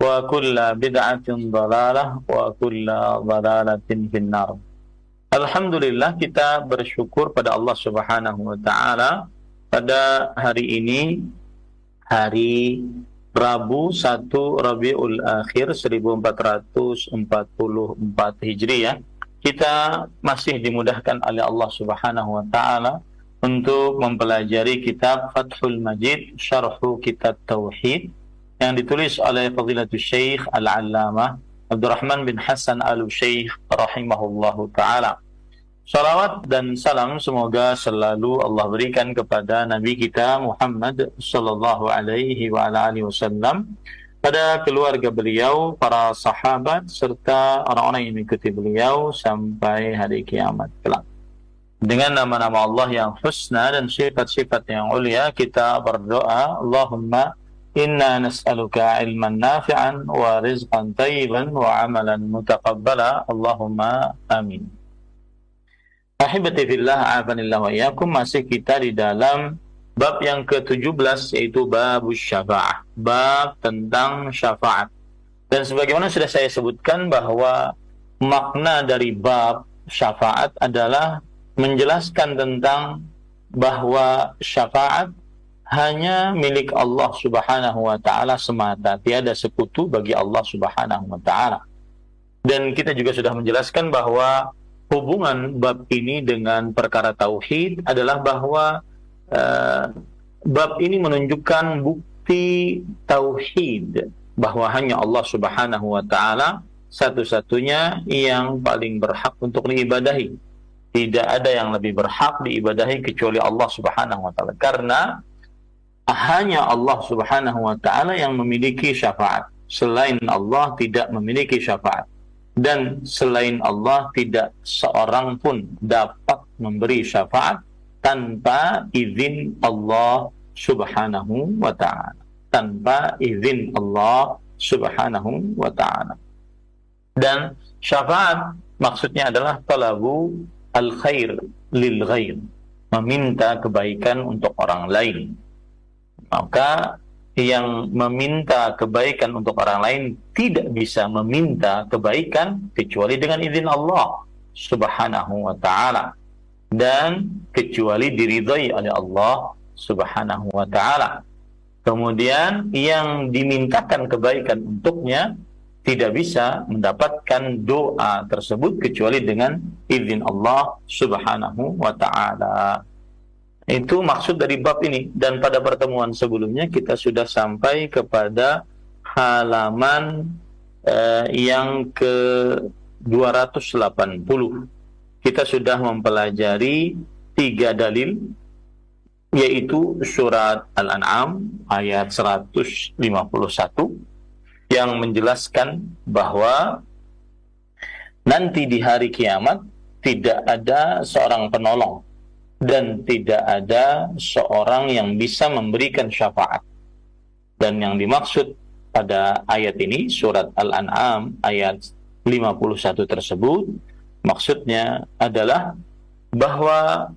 kulla bid'atin dhalalah wa kulla dhalalatin finnar. Alhamdulillah kita bersyukur pada Allah Subhanahu wa taala pada hari ini hari Rabu 1 Rabiul Akhir 1444 Hijriah kita masih dimudahkan oleh Allah Subhanahu wa taala untuk mempelajari kitab Fathul Majid Syarhu Kitab Tauhid yang ditulis oleh Fadilatul Syekh Al-Allamah Abdurrahman bin Hasan Al-Syekh rahimahullahu taala. Salawat dan salam semoga selalu Allah berikan kepada Nabi kita Muhammad sallallahu alaihi wa ala alihi wasallam pada keluarga beliau, para sahabat serta orang-orang yang mengikuti beliau sampai hari kiamat kelak. Dengan nama-nama Allah yang husna dan sifat-sifat yang ulia kita berdoa Allahumma Inna nas'aluka ilman nafi'an wa rizqan tayyiban wa amalan mutaqabbala. Allahumma amin. Ahibati fillah, afanillah wa. Masih kita di dalam bab yang ke-17 yaitu bab syafa'ah. Bab tentang syafaat. Dan sebagaimana sudah saya sebutkan bahwa makna dari bab syafaat adalah menjelaskan tentang bahwa syafaat hanya milik Allah Subhanahu wa taala semata, tiada sekutu bagi Allah Subhanahu wa taala. Dan kita juga sudah menjelaskan bahwa hubungan bab ini dengan perkara tauhid adalah bahwa uh, bab ini menunjukkan bukti tauhid bahwa hanya Allah Subhanahu wa taala satu-satunya yang paling berhak untuk diibadahi. Tidak ada yang lebih berhak diibadahi kecuali Allah Subhanahu wa taala. Karena hanya Allah Subhanahu wa taala yang memiliki syafaat. Selain Allah tidak memiliki syafaat. Dan selain Allah tidak seorang pun dapat memberi syafaat tanpa izin Allah Subhanahu wa taala. Tanpa izin Allah Subhanahu wa taala. Dan syafaat maksudnya adalah talabu al khair lil ghair, meminta kebaikan untuk orang lain maka yang meminta kebaikan untuk orang lain tidak bisa meminta kebaikan kecuali dengan izin Allah Subhanahu wa taala dan kecuali diridhai oleh Allah Subhanahu wa taala. Kemudian yang dimintakan kebaikan untuknya tidak bisa mendapatkan doa tersebut kecuali dengan izin Allah Subhanahu wa taala. Itu maksud dari bab ini dan pada pertemuan sebelumnya kita sudah sampai kepada halaman eh, yang ke 280. Kita sudah mempelajari tiga dalil yaitu surat Al-An'am ayat 151 yang menjelaskan bahwa nanti di hari kiamat tidak ada seorang penolong dan tidak ada seorang yang bisa memberikan syafaat. Dan yang dimaksud pada ayat ini surat Al-An'am ayat 51 tersebut maksudnya adalah bahwa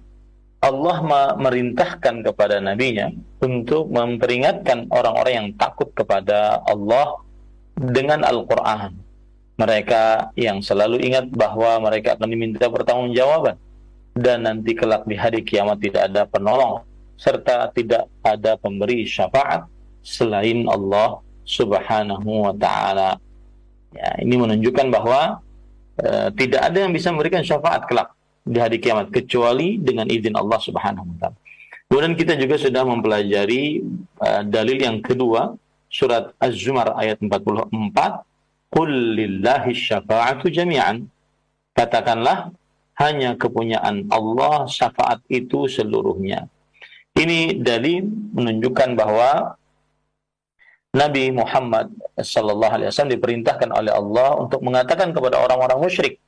Allah merintahkan kepada nabinya untuk memperingatkan orang-orang yang takut kepada Allah dengan Al-Qur'an. Mereka yang selalu ingat bahwa mereka akan diminta pertanggungjawaban dan nanti kelak di hari kiamat tidak ada penolong serta tidak ada pemberi syafaat selain Allah Subhanahu wa taala. Ya, ini menunjukkan bahwa uh, tidak ada yang bisa memberikan syafaat kelak di hari kiamat kecuali dengan izin Allah Subhanahu wa taala. Kemudian kita juga sudah mempelajari uh, dalil yang kedua surat Az-Zumar ayat 44 Qul lillahi syafa'atu jami'an Katakanlah hanya kepunyaan Allah syafaat itu seluruhnya. Ini dalil menunjukkan bahwa Nabi Muhammad sallallahu alaihi wasallam diperintahkan oleh Allah untuk mengatakan kepada orang-orang musyrik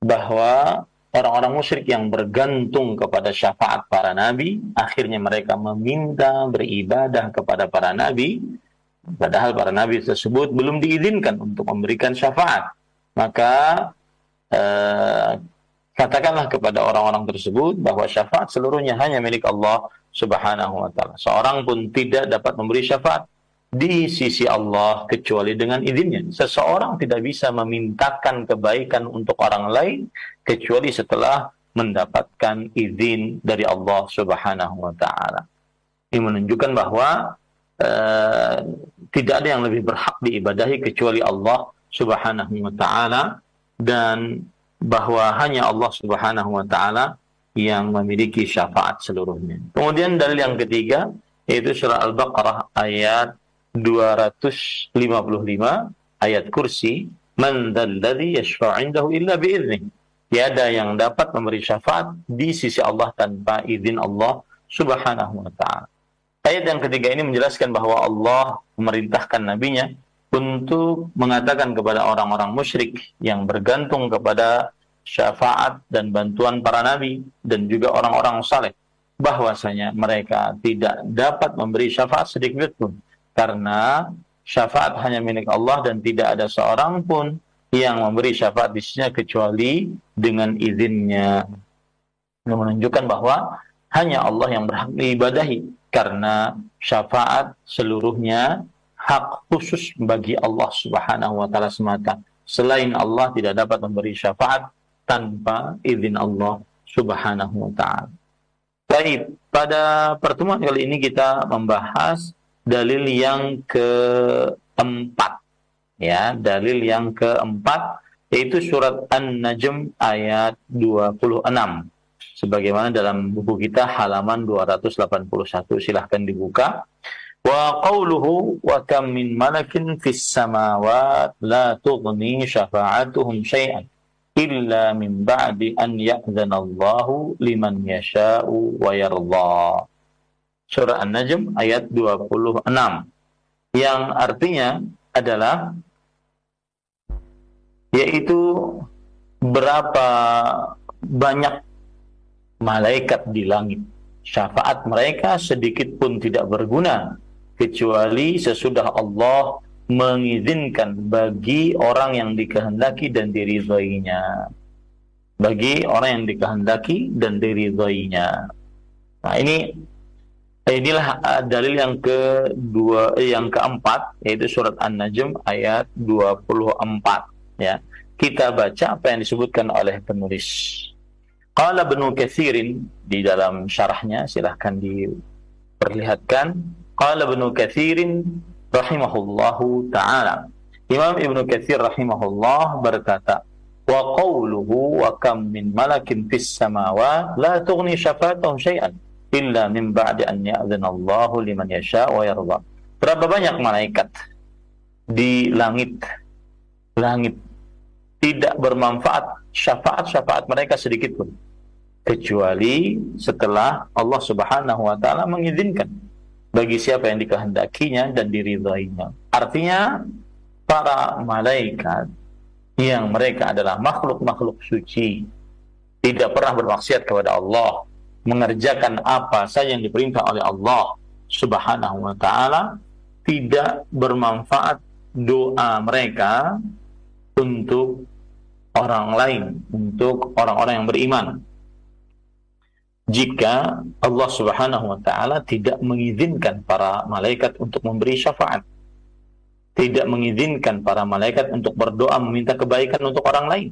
bahwa orang-orang musyrik yang bergantung kepada syafaat para nabi, akhirnya mereka meminta beribadah kepada para nabi, padahal para nabi tersebut belum diizinkan untuk memberikan syafaat. Maka eh, katakanlah kepada orang-orang tersebut bahwa syafaat seluruhnya hanya milik Allah Subhanahu wa taala. Seorang pun tidak dapat memberi syafaat di sisi Allah kecuali dengan izinnya. Seseorang tidak bisa memintakan kebaikan untuk orang lain kecuali setelah mendapatkan izin dari Allah Subhanahu wa taala. Ini menunjukkan bahwa uh, tidak ada yang lebih berhak diibadahi kecuali Allah Subhanahu wa taala dan bahwa hanya Allah Subhanahu wa taala yang memiliki syafaat seluruhnya. Kemudian dalil yang ketiga yaitu surah Al-Baqarah ayat 255 ayat kursi man dzalladzi yashfa'u 'indahu illa tiada yang dapat memberi syafaat di sisi Allah tanpa izin Allah Subhanahu wa taala ayat yang ketiga ini menjelaskan bahwa Allah memerintahkan nabinya untuk mengatakan kepada orang-orang musyrik yang bergantung kepada syafaat dan bantuan para nabi dan juga orang-orang saleh bahwasanya mereka tidak dapat memberi syafaat sedikit pun karena syafaat hanya milik Allah dan tidak ada seorang pun yang memberi syafaat di sisinya kecuali dengan izinnya. Ini menunjukkan bahwa hanya Allah yang berhak diibadahi karena syafaat seluruhnya hak khusus bagi Allah Subhanahu wa taala semata. Selain Allah tidak dapat memberi syafaat tanpa izin Allah Subhanahu wa taala. Baik, pada pertemuan kali ini kita membahas dalil yang keempat ya dalil yang keempat yaitu surat An-Najm ayat 26 sebagaimana dalam buku kita halaman 281 silahkan dibuka wa qawluhu wa kam min malakin fis samawat la tughni syafa'atuhum syai'an illa min ba'di an ya'zana Allahu liman yasha'u wa yarda. Surah An-Najm ayat 26 yang artinya adalah yaitu berapa banyak malaikat di langit. Syafaat mereka sedikit pun tidak berguna kecuali sesudah Allah mengizinkan bagi orang yang dikehendaki dan diridhoinya bagi orang yang dikehendaki dan diridhoinya nah ini Inilah uh, dalil yang kedua eh, yang keempat yaitu surat An-Najm ayat 24 ya. Kita baca apa yang disebutkan oleh penulis. Qala Ibnu Katsirin di dalam syarahnya silahkan diperlihatkan. Qala Ibnu Katsirin rahimahullahu taala. Imam Ibnu Katsir rahimahullah berkata, "Wa qawluhu wa kam min malakin fis samawati la tughni syafa'atuhum syai'an." illa min ba'di an ya'zana Allahu liman yasha wa yarda. Berapa banyak malaikat di langit langit tidak bermanfaat syafaat-syafaat mereka sedikit pun kecuali setelah Allah Subhanahu wa taala mengizinkan bagi siapa yang dikehendakinya dan diridhoinya. Artinya para malaikat yang mereka adalah makhluk-makhluk suci tidak pernah bermaksiat kepada Allah mengerjakan apa saja yang diperintah oleh Allah Subhanahu wa taala tidak bermanfaat doa mereka untuk orang lain, untuk orang-orang yang beriman. Jika Allah Subhanahu wa taala tidak mengizinkan para malaikat untuk memberi syafaat, tidak mengizinkan para malaikat untuk berdoa meminta kebaikan untuk orang lain,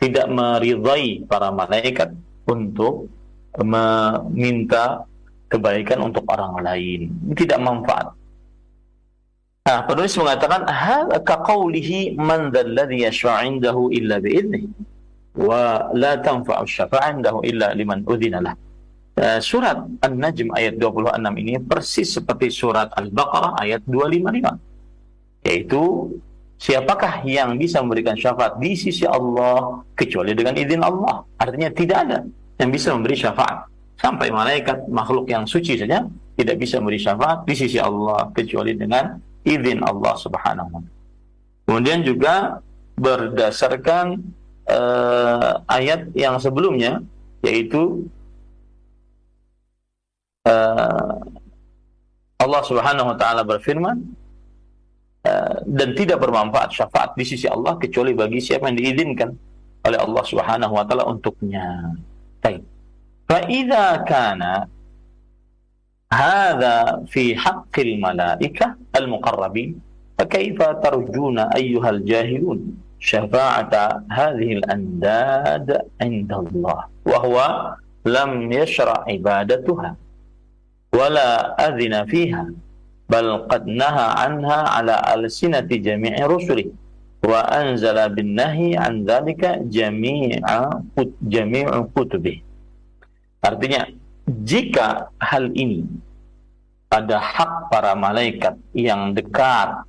tidak meridai para malaikat untuk meminta kebaikan untuk orang lain. Tidak manfaat. Nah, penulis mengatakan hadza kaqaulihi man dzalladzi yashfa'u 'indahu illa bi'idnih wa la tanfa'u syafa'ah 'indahu illa liman udzina lah. Uh, surat An-Najm ayat 26 ini persis seperti surat Al-Baqarah ayat 255 yaitu siapakah yang bisa memberikan syafaat di sisi Allah kecuali dengan izin Allah? Artinya tidak ada yang bisa memberi syafaat. Sampai malaikat makhluk yang suci saja tidak bisa memberi syafaat di sisi Allah kecuali dengan izin Allah Subhanahu wa Kemudian juga berdasarkan uh, ayat yang sebelumnya yaitu uh, Allah Subhanahu wa taala berfirman uh, dan tidak bermanfaat syafaat di sisi Allah kecuali bagi siapa yang diizinkan oleh Allah Subhanahu wa taala untuknya. Baik. Fa idza kana hadza fi haqqil malaikah al-muqarrabin, fa kaifa tarjuna ayyuhal? syafa'ata hadhil andad indallah. Wa huwa lam yashra' ibadatuha. Wala adhina fiha. Bal qad naha anha ala alsinati jami'i rusuli wa anzala bin nahi an dhalika jami'a jami'u kutubi artinya jika hal ini ada hak para malaikat yang dekat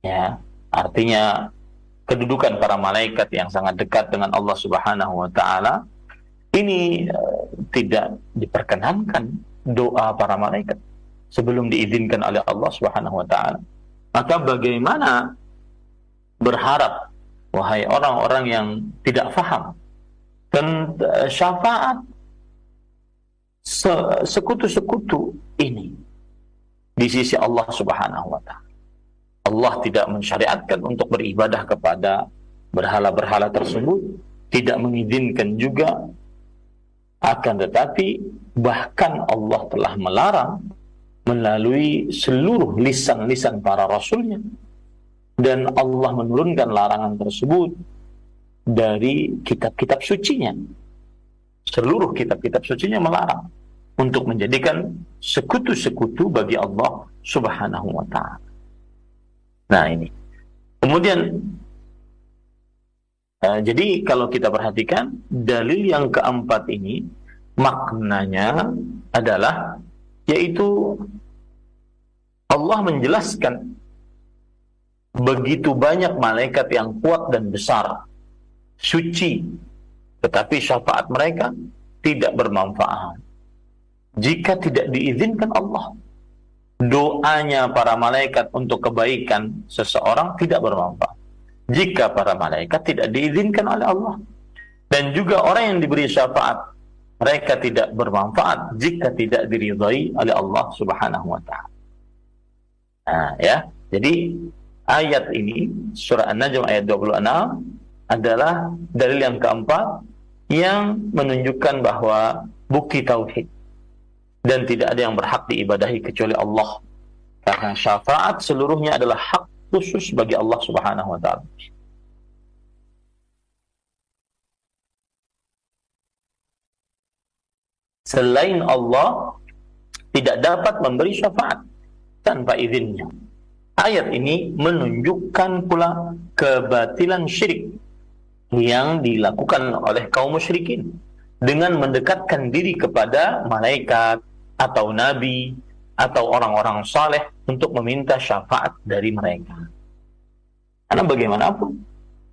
ya artinya kedudukan para malaikat yang sangat dekat dengan Allah Subhanahu wa taala ini uh, tidak diperkenankan doa para malaikat sebelum diizinkan oleh Allah Subhanahu wa taala maka bagaimana berharap wahai orang-orang yang tidak faham dan uh, syafaat sekutu-sekutu ini di sisi Allah Subhanahu wa taala. Allah tidak mensyariatkan untuk beribadah kepada berhala-berhala tersebut, tidak mengizinkan juga. Akan tetapi bahkan Allah telah melarang melalui seluruh lisan-lisan para rasulnya. Dan Allah menurunkan larangan tersebut dari kitab-kitab sucinya. Seluruh kitab-kitab sucinya melarang untuk menjadikan sekutu-sekutu bagi Allah Subhanahu wa taala. Nah, ini. Kemudian uh, jadi kalau kita perhatikan dalil yang keempat ini maknanya adalah yaitu Allah menjelaskan begitu banyak malaikat yang kuat dan besar, suci, tetapi syafaat mereka tidak bermanfaat. Jika tidak diizinkan Allah, doanya para malaikat untuk kebaikan seseorang tidak bermanfaat. Jika para malaikat tidak diizinkan oleh Allah, dan juga orang yang diberi syafaat, mereka tidak bermanfaat jika tidak diridhai oleh Allah Subhanahu wa taala. Nah, ya. Jadi ayat ini surah An-Najm ayat 26 adalah dalil yang keempat yang menunjukkan bahwa bukti tauhid dan tidak ada yang berhak diibadahi kecuali Allah karena syafaat seluruhnya adalah hak khusus bagi Allah Subhanahu wa taala. Selain Allah tidak dapat memberi syafaat tanpa izinnya. Ayat ini menunjukkan pula kebatilan syirik yang dilakukan oleh kaum musyrikin dengan mendekatkan diri kepada malaikat atau nabi atau orang-orang saleh untuk meminta syafaat dari mereka. Karena bagaimanapun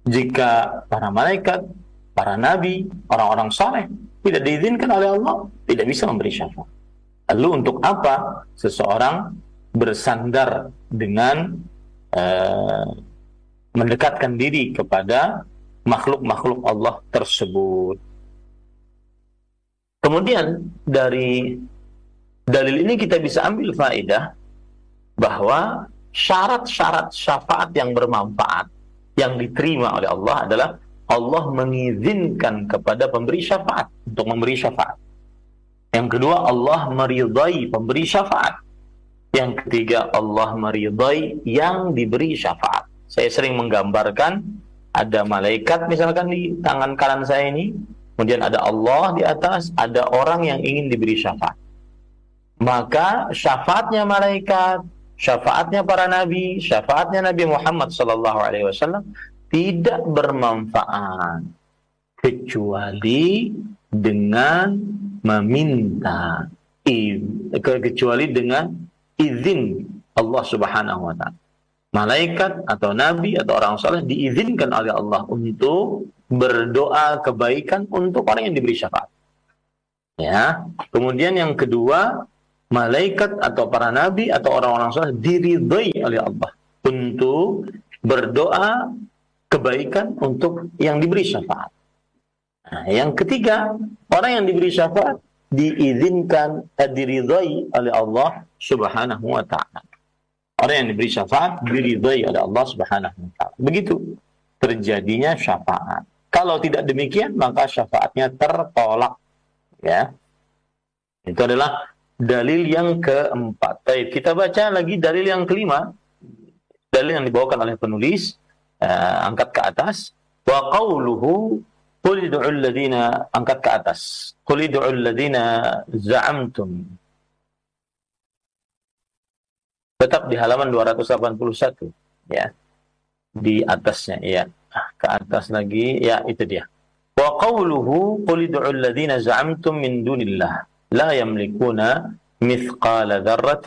jika para malaikat, para nabi, orang-orang saleh tidak diizinkan oleh Allah, tidak bisa memberi syafaat. Lalu untuk apa seseorang bersandar dengan uh, mendekatkan diri kepada makhluk-makhluk Allah tersebut. Kemudian dari dalil ini kita bisa ambil faedah bahwa syarat-syarat syafaat yang bermanfaat yang diterima oleh Allah adalah Allah mengizinkan kepada pemberi syafaat untuk memberi syafaat. Yang kedua, Allah meridai pemberi syafaat. Yang ketiga, Allah meridai yang diberi syafaat. Saya sering menggambarkan ada malaikat misalkan di tangan kanan saya ini, kemudian ada Allah di atas, ada orang yang ingin diberi syafaat. Maka syafaatnya malaikat, syafaatnya para nabi, syafaatnya Nabi Muhammad sallallahu alaihi wasallam tidak bermanfaat kecuali dengan meminta kecuali dengan izin Allah Subhanahu wa taala. Malaikat atau nabi atau orang saleh diizinkan oleh Allah untuk berdoa kebaikan untuk orang yang diberi syafaat. Ya. Kemudian yang kedua, malaikat atau para nabi atau orang-orang saleh diridhai oleh Allah untuk berdoa kebaikan untuk yang diberi syafaat. Nah, yang ketiga, orang yang diberi syafaat diizinkan eh, diridhai oleh Allah Subhanahu wa taala. Orang yang diberi syafaat diridhai oleh Allah Subhanahu wa taala. Begitu terjadinya syafaat. Kalau tidak demikian maka syafaatnya tertolak. Ya. Itu adalah dalil yang keempat. Baik, kita baca lagi dalil yang kelima. Dalil yang dibawakan oleh penulis uh, angkat ke atas. Wa qawluhu qul ud'u alladziina angkat ke atas. Qul ud'u alladziina za'amtum. Tetap di halaman 281 ya. Di atasnya ya ke atas lagi ya itu dia. Wa qawluhu qul ud'u alladziina za'amtum min dunillah la yamlikuna mithqala ذرة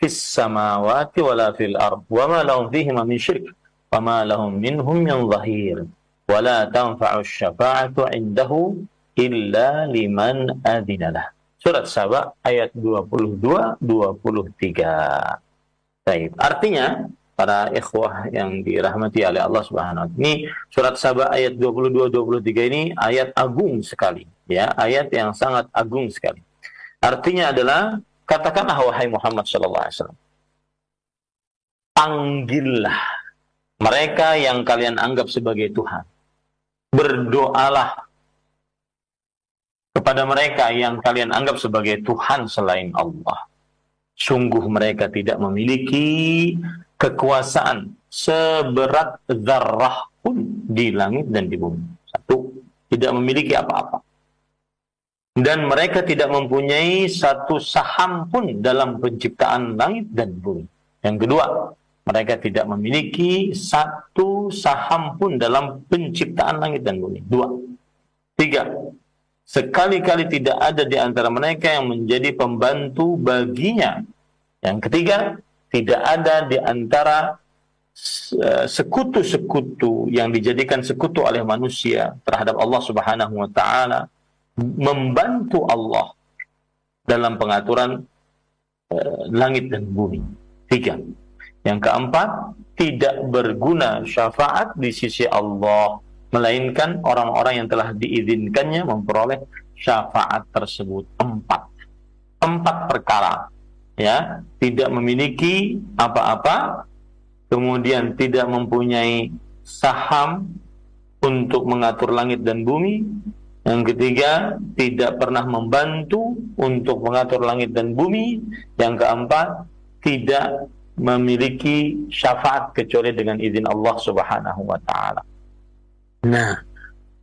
fis samawati wala fil ard. Wa ma lahum fihi min syirk wa ma lahum minhum min dhahir. Wa la tanfa'u syafa'atu indahu illa liman adinalah surat Saba ayat 22 23 Baik artinya para ikhwah yang dirahmati oleh Allah Subhanahu wa taala ini surat Saba ayat 22 23 ini ayat agung sekali ya ayat yang sangat agung sekali. Artinya adalah katakanlah wahai Muhammad sallallahu alaihi wasallam. Panggillah mereka yang kalian anggap sebagai Tuhan. Berdoalah kepada mereka yang kalian anggap sebagai Tuhan selain Allah. Sungguh mereka tidak memiliki kekuasaan seberat zarrah pun di langit dan di bumi. Satu, tidak memiliki apa-apa. Dan mereka tidak mempunyai satu saham pun dalam penciptaan langit dan bumi. Yang kedua, mereka tidak memiliki satu saham pun dalam penciptaan langit dan bumi. Dua. Tiga. Sekali-kali tidak ada di antara mereka yang menjadi pembantu baginya. Yang ketiga, tidak ada di antara eh, sekutu-sekutu yang dijadikan sekutu oleh manusia terhadap Allah Subhanahu wa taala membantu Allah dalam pengaturan uh, langit dan bumi. Tiga. Yang keempat, tidak berguna syafaat di sisi Allah, melainkan orang-orang yang telah diizinkannya memperoleh syafaat tersebut. Empat. Empat perkara. Ya, tidak memiliki apa-apa, kemudian tidak mempunyai saham untuk mengatur langit dan bumi. Yang ketiga, tidak pernah membantu untuk mengatur langit dan bumi. Yang keempat, tidak memiliki syafaat kecuali dengan izin Allah Subhanahu wa taala. Nah,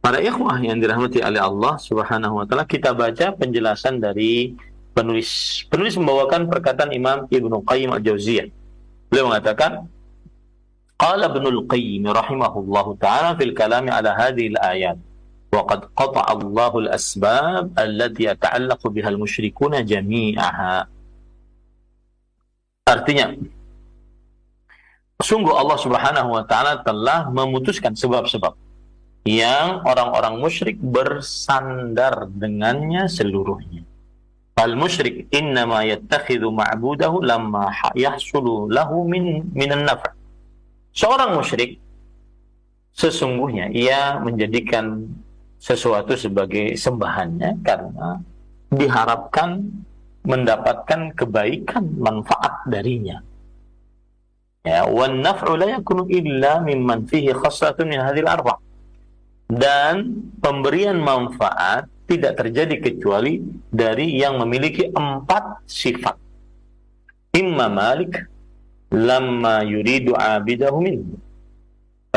para ikhwah yang dirahmati oleh Allah Subhanahu wa taala, kita baca penjelasan dari penulis. Penulis membawakan perkataan Imam Ibnu Qayyim Al-Jauziyah. Beliau mengatakan, Qala Ibnu Qayyim rahimahullahu taala fil kalam ala hadhihi al-ayat. وقد قطع الله الأسباب التي يتعلق بها المشركون جميعها Artinya, sungguh Allah Subhanahu wa taala telah memutuskan sebab-sebab yang orang-orang musyrik bersandar dengannya seluruhnya. Al musyrik innama yattakhidhu ma'budahu lamma yahsulu lahu min minan naf'. Seorang musyrik sesungguhnya ia menjadikan sesuatu sebagai sembahannya karena diharapkan mendapatkan kebaikan manfaat darinya Ya, wan naf'u la yakunu illa mimman fihi khaslatun min hadhil arba'. Dan pemberian manfaat tidak terjadi kecuali dari yang memiliki empat sifat. Imma malik lamma yuridu abidahu minhu.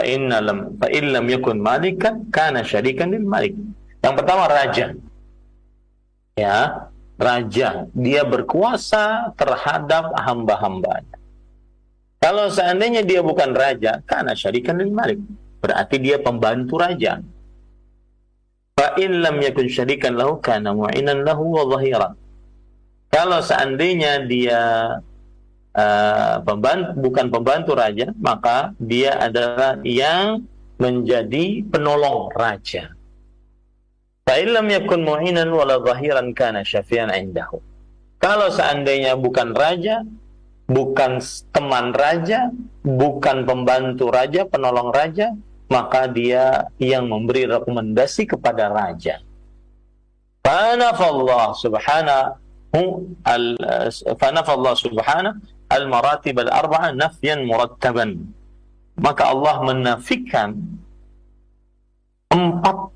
Fa inna lam fa in lam yakun malikan kana syarikan lil malik. Yang pertama raja. Ya, raja. Dia berkuasa terhadap hamba-hambanya. Kalau seandainya dia bukan raja, karena syarikan lil malik. Berarti dia pembantu raja. Fa lam yakun syarikan lahu kana mu'inan lahu wa zahiran. Kalau seandainya dia uh, pembantu bukan pembantu raja, maka dia adalah yang menjadi penolong raja. Fa in lam yakun wala zahiran kana syafian indahu. Kalau seandainya bukan raja, bukan teman raja, bukan pembantu raja, penolong raja, maka dia yang memberi rekomendasi kepada raja. Fanafallah subhanahu al fanafallah subhanahu al maratib al arba'a nafyan murattaban. Maka Allah menafikan empat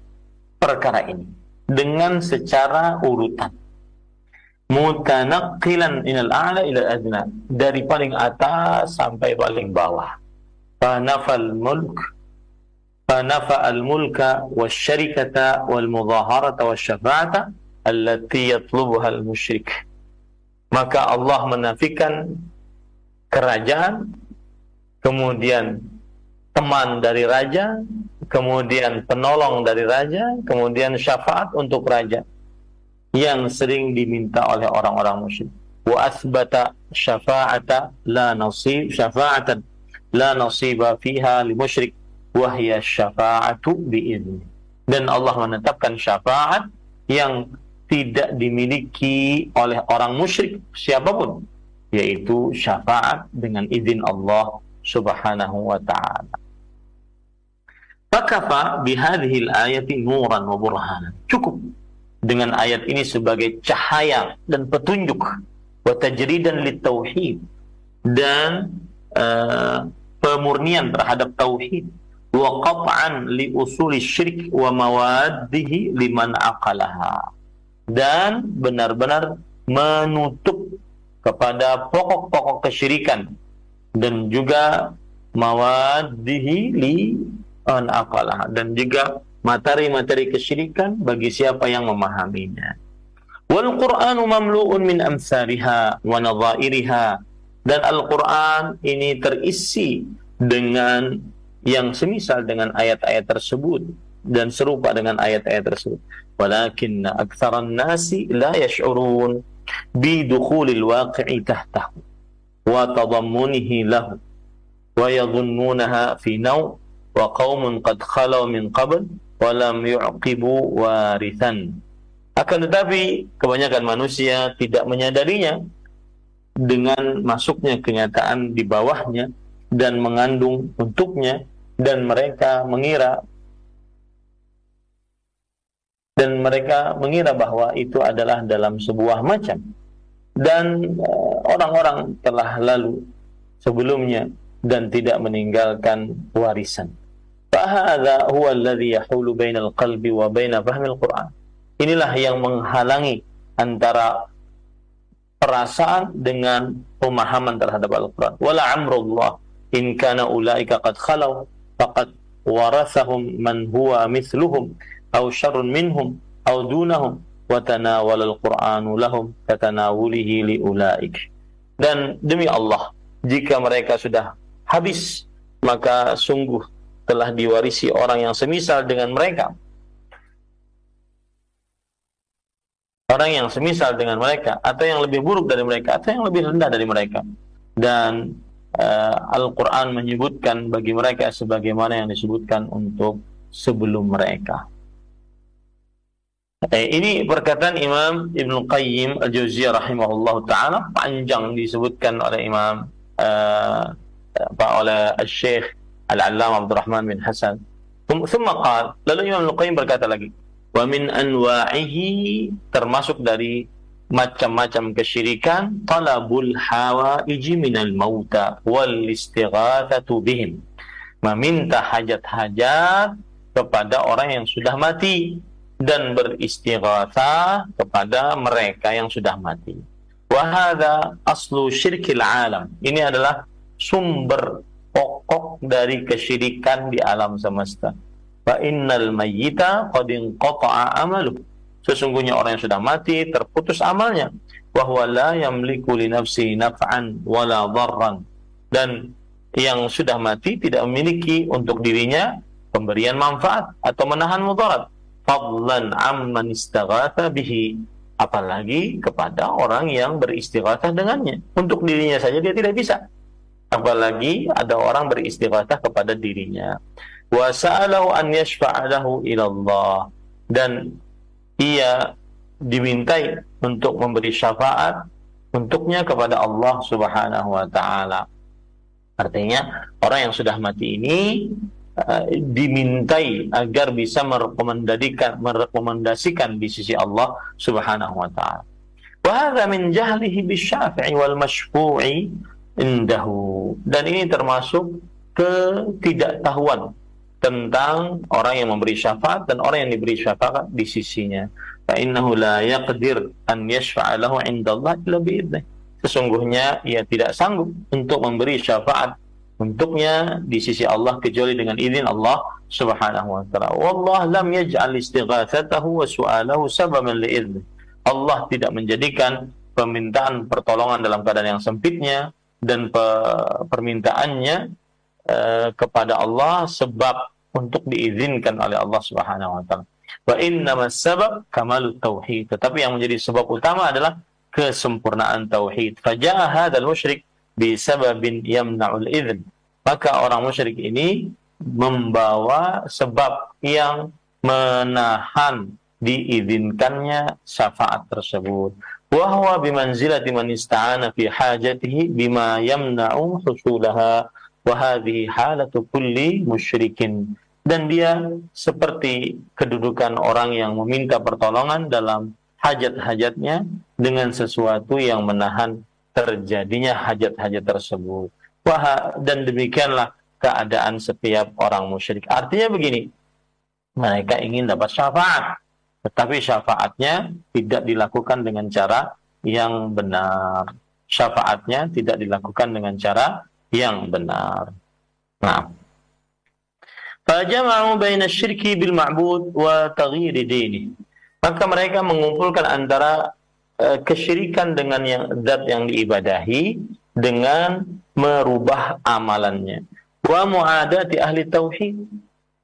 perkara ini dengan secara urutan. Mutanaqqilan inal a'la ila adna. Dari paling atas sampai paling bawah. Fanafal mulk. Wasyarikata wal mudaharata wasyafa'ata allati yatlubuha al musyrik. Maka Allah menafikan kerajaan kemudian teman dari raja kemudian penolong dari raja kemudian syafaat untuk raja yang sering diminta oleh orang-orang musyrik. Wa asbata syafa'ata la nasib syafa'atan la nasiba fiha li musyrik wa hiya syafa'atu bi'izni. Dan Allah menetapkan syafaat yang tidak dimiliki oleh orang musyrik siapa pun yaitu syafaat dengan izin Allah Subhanahu wa taala. Fakafa al-ayati nuran wa burhanan. Cukup dengan ayat ini sebagai cahaya dan petunjuk wa tajridan litauhid dan uh, pemurnian terhadap tauhid wa qat'an li usuli syirik wa mawaddihi liman aqalaha dan benar-benar menutup kepada pokok-pokok kesyirikan dan juga mawaddihi li an dan juga materi-materi kesyirikan bagi siapa yang memahaminya. Wal Qur'anu mamlu'un min amsariha wa nadhairiha dan Al-Qur'an ini terisi dengan yang semisal dengan ayat-ayat tersebut dan serupa dengan ayat-ayat tersebut. Walakin aktsaran nasi la yash'urun bi dukhulil waqi'i tahtahu wa tadammunihi lahu wa yadhunnunaha fi naw wa qaumun qad khalu min qabl walam yu'qibu warithan. Akan tetapi kebanyakan manusia tidak menyadarinya dengan masuknya kenyataan di bawahnya dan mengandung untuknya dan mereka mengira dan mereka mengira bahwa itu adalah dalam sebuah macam dan eh, orang-orang telah lalu sebelumnya dan tidak meninggalkan warisan. Fahadha huwa alladhi yahulu bainal qalbi wa baina fahmil Qur'an. Inilah yang menghalangi antara perasaan dengan pemahaman terhadap Al-Quran. Wala amrullah in kana ulaika qad khalau faqad warathahum man huwa mithluhum aw syarrun minhum aw dunahum al-Qur'anu lahum katanawulihi li ulaik. Dan demi Allah, jika mereka sudah habis, maka sungguh telah diwarisi orang yang semisal dengan mereka. Orang yang semisal dengan mereka atau yang lebih buruk dari mereka atau yang lebih rendah dari mereka. Dan uh, Al-Qur'an menyebutkan bagi mereka sebagaimana yang disebutkan untuk sebelum mereka. Eh, ini perkataan Imam Ibn Qayyim Al-Jauziyah rahimahullah taala panjang disebutkan oleh Imam uh, oleh Al-Syekh Al-Allamah Abdurrahman bin Hasan. Thumma qal, lalu Imam Al-Qayyim berkata lagi, wa min anwa'ihi termasuk dari macam-macam kesyirikan talabul hawaiji minal mauta wal istighatsatu bihim meminta hajat-hajat kepada orang yang sudah mati dan beristighatsah kepada mereka yang sudah mati. Wahada aslu syirkil alam. Ini adalah sumber pokok dari kesyirikan di alam semesta. Fa innal mayyita qad inqata'a amaluh. Sesungguhnya orang yang sudah mati terputus amalnya. Wa huwa la yamliku li nafsihi naf'an wala dharran. Dan yang sudah mati tidak memiliki untuk dirinya pemberian manfaat atau menahan mudarat. Fadlan amman istaghatha bihi. Apalagi kepada orang yang beristighatsah dengannya. Untuk dirinya saja dia tidak bisa. Apalagi ada orang beristighatsah kepada dirinya wa sa'alahu an yashfa'alahu ila Allah dan ia dimintai untuk memberi syafaat untuknya kepada Allah Subhanahu wa taala. Artinya orang yang sudah mati ini uh, dimintai agar bisa merekomendasikan merekomendasikan di sisi Allah Subhanahu wa taala. Wa hadza min jahlihi bisyafi'i wal mashfu'i indahu. Dan ini termasuk ketidaktahuan tentang orang yang memberi syafaat dan orang yang diberi syafaat di sisinya. Fa innahu la yaqdir an yashfa'a lahu 'inda Allah illa bi'idnih. Sesungguhnya ia tidak sanggup untuk memberi syafaat untuknya di sisi Allah kecuali dengan izin Allah Subhanahu wa taala. Wallah lam yaj'al istighatsatahu wa su'alahu sababan li'idnih. Allah tidak menjadikan permintaan pertolongan dalam keadaan yang sempitnya dan permintaannya uh, kepada Allah sebab untuk diizinkan oleh Allah Subhanahu wa taala. Wa innamas sabab kamalut tauhid. Tetapi yang menjadi sebab utama adalah kesempurnaan tauhid. Faja'a hadzal musyrik bi sababin yamna'ul idzn. Maka orang musyrik ini membawa sebab yang menahan diizinkannya syafaat tersebut. Wa huwa bimanzilati man ista'ana fi hajatihi bima yamna'u husulaha wa hadhihi halatu kulli musyrikin dan dia seperti kedudukan orang yang meminta pertolongan dalam hajat-hajatnya dengan sesuatu yang menahan terjadinya hajat-hajat tersebut. Wah, dan demikianlah keadaan setiap orang musyrik. Artinya begini, mereka ingin dapat syafaat, tetapi syafaatnya tidak dilakukan dengan cara yang benar. Syafaatnya tidak dilakukan dengan cara yang benar. Nah, Fajama'u baina syirki bil ma'bud wa taghyir dini. Maka mereka mengumpulkan antara uh, kesyirikan dengan yang zat yang diibadahi dengan merubah amalannya. Wa mu'adati ahli tauhid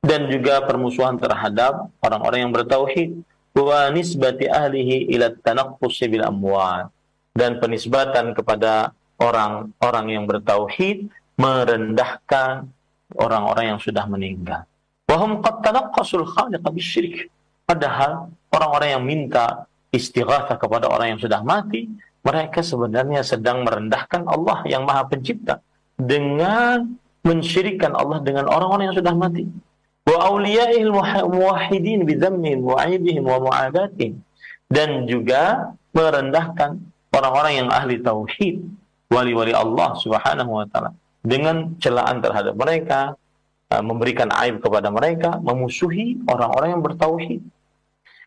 dan juga permusuhan terhadap orang-orang yang bertauhid. Wa nisbati ahlihi ila tanaqqus bil amwal dan penisbatan kepada orang-orang yang bertauhid merendahkan orang-orang yang sudah meninggal. Wahum qad tanaqqasul khaliq bisyirik. Padahal orang-orang yang minta istighatsah kepada orang yang sudah mati, mereka sebenarnya sedang merendahkan Allah yang Maha Pencipta dengan mensyirikan Allah dengan orang-orang yang sudah mati. Wa awliyaihil muwahhidin bidhammihim wa aibihim wa mu'adatihim. Dan juga merendahkan orang-orang yang ahli tauhid, wali-wali Allah Subhanahu wa taala dengan celaan terhadap mereka, uh, memberikan aib kepada mereka, memusuhi orang-orang yang bertauhid.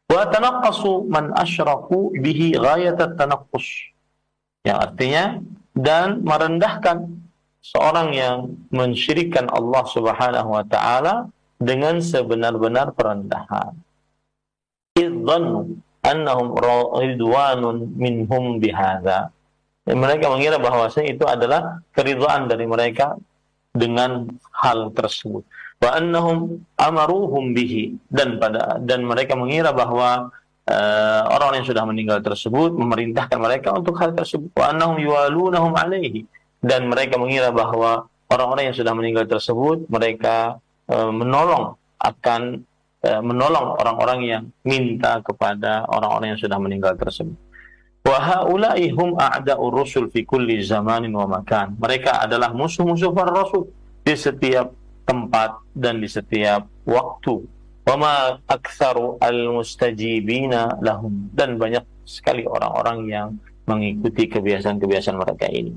Wa tanaqqasu man asyraku bihi ghayatat. Yang artinya dan merendahkan seorang yang mensyirikan Allah Subhanahu wa taala dengan sebenar-benar perendahan. Idzannu annahum ridwanun minhum bihadza mereka mengira bahwasanya itu adalah keridhaan dari mereka dengan hal tersebut. Wa annahum amaruhum bihi dan pada dan mereka mengira bahwa uh, orang yang sudah meninggal tersebut memerintahkan mereka untuk hal tersebut. Wa annahum yuwalunahum alaihi dan mereka mengira bahwa orang-orang yang sudah meninggal tersebut mereka uh, menolong akan uh, menolong orang-orang yang minta kepada orang-orang yang sudah meninggal tersebut. Wa haula'i hum a'da'ur rusul fi kulli zamanin wa makan. Mereka adalah musuh-musuh para rasul di setiap tempat dan di setiap waktu. Wa ma aktsaru al-mustajibina lahum dan banyak sekali orang-orang yang mengikuti kebiasaan-kebiasaan mereka ini.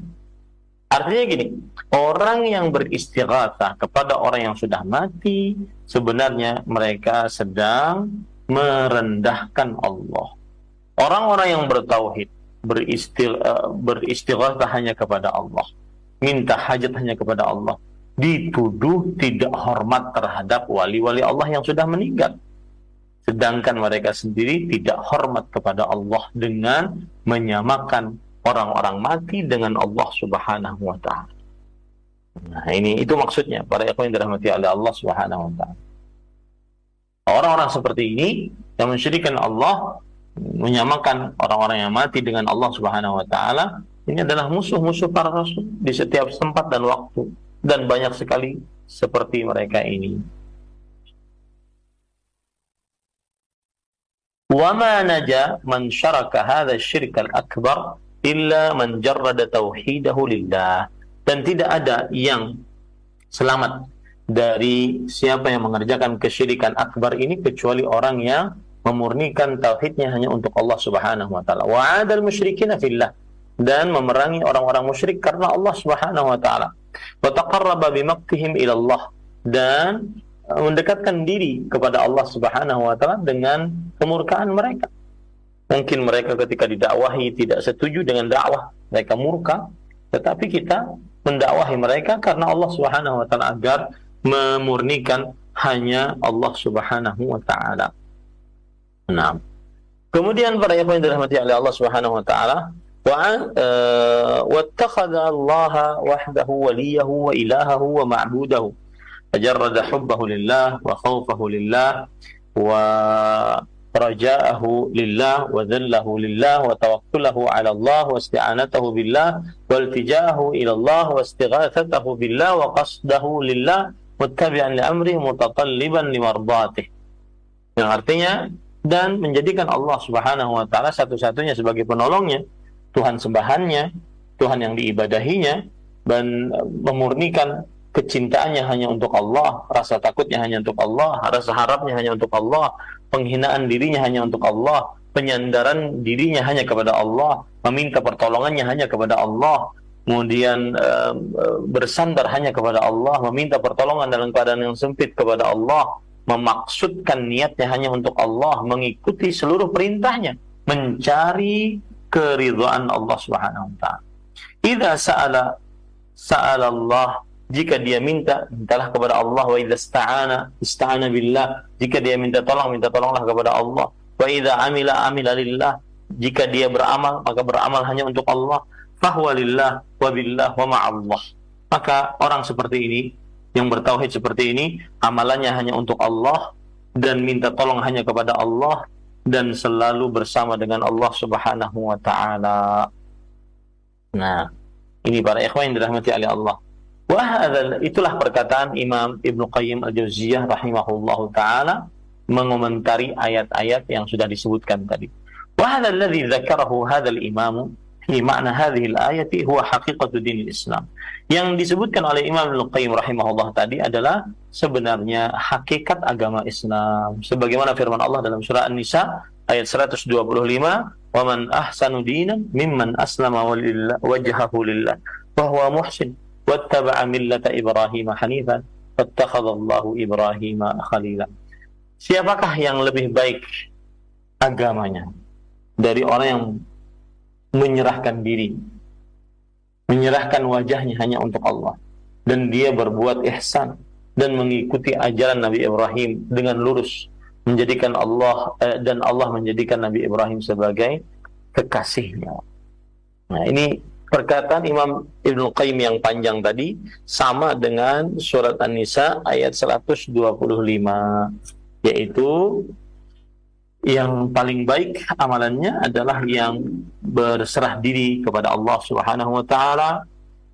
Artinya gini, orang yang beristighatsah kepada orang yang sudah mati, sebenarnya mereka sedang merendahkan Allah. Orang-orang yang bertauhid, beristil, uh, beristighatsah hanya kepada Allah, minta hajat hanya kepada Allah, dituduh tidak hormat terhadap wali-wali Allah yang sudah meninggal. Sedangkan mereka sendiri tidak hormat kepada Allah dengan menyamakan orang-orang mati dengan Allah Subhanahu wa taala. Nah, ini itu maksudnya para ikhwan yang dirahmati oleh Allah Subhanahu wa taala. Orang-orang seperti ini yang mensyirikan Allah menyamakan orang-orang yang mati dengan Allah Subhanahu wa taala ini adalah musuh-musuh para rasul di setiap tempat dan waktu dan banyak sekali seperti mereka ini. وما نجا من شرك هذا الشرك الأكبر illa man jarrada tauhidahu lillah dan tidak ada yang selamat dari siapa yang mengerjakan kesyirikan akbar ini kecuali orang yang memurnikan tauhidnya hanya untuk Allah Subhanahu wa taala. Wa adal musyrikin fillah dan memerangi orang-orang musyrik karena Allah Subhanahu wa taala. Wa taqarraba bimaktihim ila Allah dan mendekatkan diri kepada Allah Subhanahu wa taala dengan kemurkaan mereka. Mungkin mereka ketika didakwahi tidak setuju dengan dakwah, mereka murka, tetapi kita mendakwahi mereka karena Allah Subhanahu wa taala agar memurnikan hanya Allah Subhanahu wa taala. Nah. Kemudian para ikhwan yang dirahmati oleh Allah Subhanahu wa taala, wa uh, wattakhadha Allah wahdahu waliyahu wa ilahahu wa ma'budahu. Fajarrada hubbahu lillah wa khawfahu lillah wa رجاءه لله وذله لله وتوكله على الله واستعانته بالله والتجاءه إلى الله واستغاثته بالله وقصده لله متبعا لأمره متطلبا لمرضاته yang artinya dan menjadikan Allah Subhanahu wa taala satu-satunya sebagai penolongnya, Tuhan sembahannya, Tuhan yang diibadahinya dan memurnikan kecintaannya hanya untuk Allah, rasa takutnya hanya untuk Allah, rasa harapnya hanya untuk Allah, penghinaan dirinya hanya untuk Allah, penyandaran dirinya hanya kepada Allah, meminta pertolongannya hanya kepada Allah, kemudian uh, bersandar hanya kepada Allah, meminta pertolongan dalam keadaan yang sempit kepada Allah, memaksudkan niatnya hanya untuk Allah, mengikuti seluruh perintahnya, mencari keridhaan Allah Subhanahu wa taala. Idza sa'ala sa'ala Allah jika dia minta mintalah kepada Allah. Wa ista'ana ista'ana billah jika dia minta tolong minta tolonglah kepada Allah. Wa idza amila amila lillah jika dia beramal maka beramal hanya untuk Allah. Fahuwa lillah wa billah wa ma'allah. Maka orang seperti ini yang bertauhid seperti ini amalannya hanya untuk Allah dan minta tolong hanya kepada Allah dan selalu bersama dengan Allah Subhanahu wa taala. Nah, ini para ikhwan yang dirahmati oleh Allah. Wah, itulah perkataan Imam Ibnu Qayyim Al-Jauziyah rahimahullahu taala mengomentari ayat-ayat yang sudah disebutkan tadi. Wa hadha alladhi dzakarahu hadzal imamu fi makna hadhihi al-ayati huwa haqiqatu dinil Islam. Yang disebutkan oleh Imam Ibnu Qayyim rahimahullah tadi adalah sebenarnya hakikat agama Islam. Sebagaimana firman Allah dalam surah An-Nisa ayat 125, "Wa man ahsanu dinan mimman aslama wajhahu lillah wa huwa muhsin." wattaba'a millata Ibrahim hanifan fattakhadallahu Ibrahim khalila. Siapakah yang lebih baik agamanya dari orang yang menyerahkan diri, menyerahkan wajahnya hanya untuk Allah dan dia berbuat ihsan dan mengikuti ajaran Nabi Ibrahim dengan lurus menjadikan Allah eh, dan Allah menjadikan Nabi Ibrahim sebagai kekasihnya. Nah, ini perkataan Imam Ibnu Qayyim yang panjang tadi sama dengan surat An-Nisa ayat 125 yaitu yang paling baik amalannya adalah yang berserah diri kepada Allah Subhanahu wa taala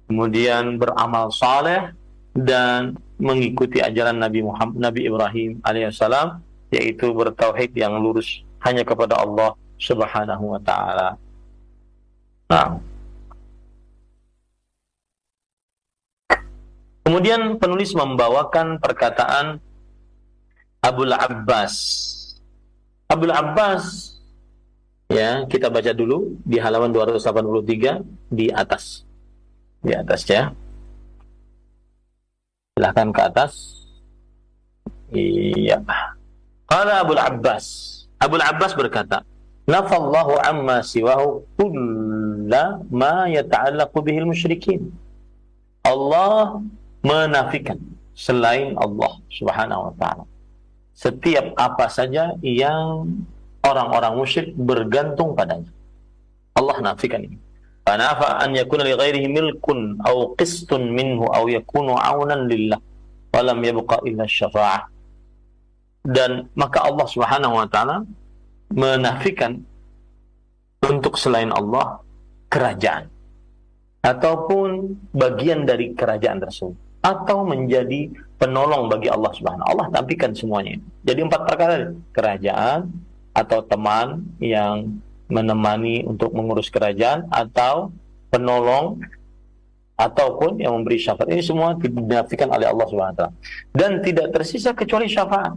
kemudian beramal saleh dan mengikuti ajaran Nabi Muhammad Nabi Ibrahim alaihissalam yaitu bertauhid yang lurus hanya kepada Allah Subhanahu wa taala. Nah, Kemudian penulis membawakan perkataan Abu Abbas. Abu Abbas Ya, kita baca dulu di halaman 283 di atas. Di atas ya. Silahkan ke atas. Iya. Qala Abu Abbas. Abu Abbas berkata, "Nafallahu amma siwahu kulla ma yata'allaqu bihil musyrikin." Allah menafikan selain Allah Subhanahu wa taala. Setiap apa saja yang orang-orang musyrik bergantung padanya. Allah nafikan ini. Fanafa an yakuna li ghairihi milkun aw qistun minhu aw yakunu aunan lillah wa lam yabqa illa syafa'ah. Dan maka Allah Subhanahu wa taala menafikan untuk selain Allah kerajaan ataupun bagian dari kerajaan tersebut atau menjadi penolong bagi Allah Subhanahu Allah nafikan semuanya. Jadi empat perkara kerajaan atau teman yang menemani untuk mengurus kerajaan atau penolong ataupun yang memberi syafaat ini semua dinafikan oleh Allah Subhanahu taala dan tidak tersisa kecuali syafaat.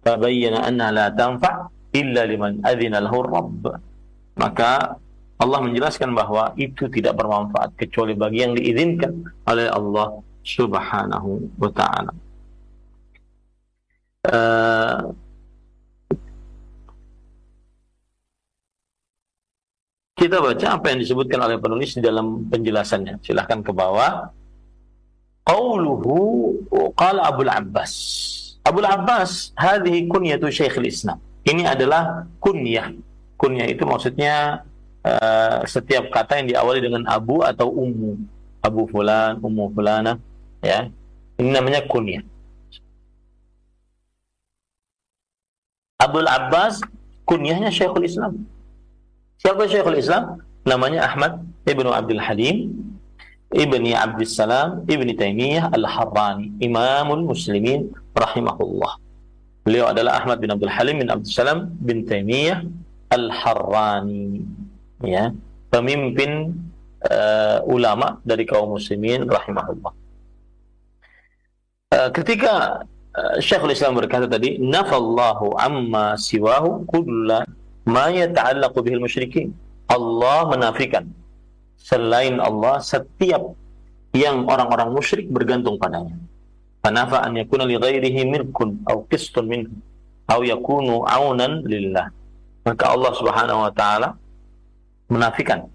Tabayyana anna la tanfa' illa liman adzina lahu rabb. Maka Allah menjelaskan bahwa itu tidak bermanfaat kecuali bagi yang diizinkan oleh Allah Subhanahu wa taala. Uh, kita baca apa yang disebutkan oleh penulis di dalam penjelasannya. Silahkan ke bawah. Qauluhu qala Abu Abbas. Abu Abbas, hadhihi kunyatu Syekhul Islam. Ini adalah kunyah. Kunyah itu maksudnya uh, setiap kata yang diawali dengan abu atau ummu. Abu fulan, ummu fulana, ya. Ini namanya kunyah. Abdul Abbas kunyahnya Syekhul Islam. Siapa Syekhul Islam? Namanya Ahmad Ibnu Abdul Halim Ibni Abdul Salam Ibni Taimiyah Al-Harrani Imamul Muslimin Rahimahullah Beliau adalah Ahmad bin Abdul Halim bin Abdul Salam bin Taimiyah Al-Harrani ya, Pemimpin uh, ulama dari kaum muslimin Rahimahullah Ketika uh, Syekhul Islam berkata tadi Nafallahu amma siwahu kulla ma yata'allaqu bihil musyrikin. Allah menafikan selain Allah setiap yang orang-orang musyrik bergantung padanya. Fanafa an yakuna li ghairihi milkun aw qistun minhu aw yakunu aunan lillah. Maka Allah Subhanahu wa taala menafikan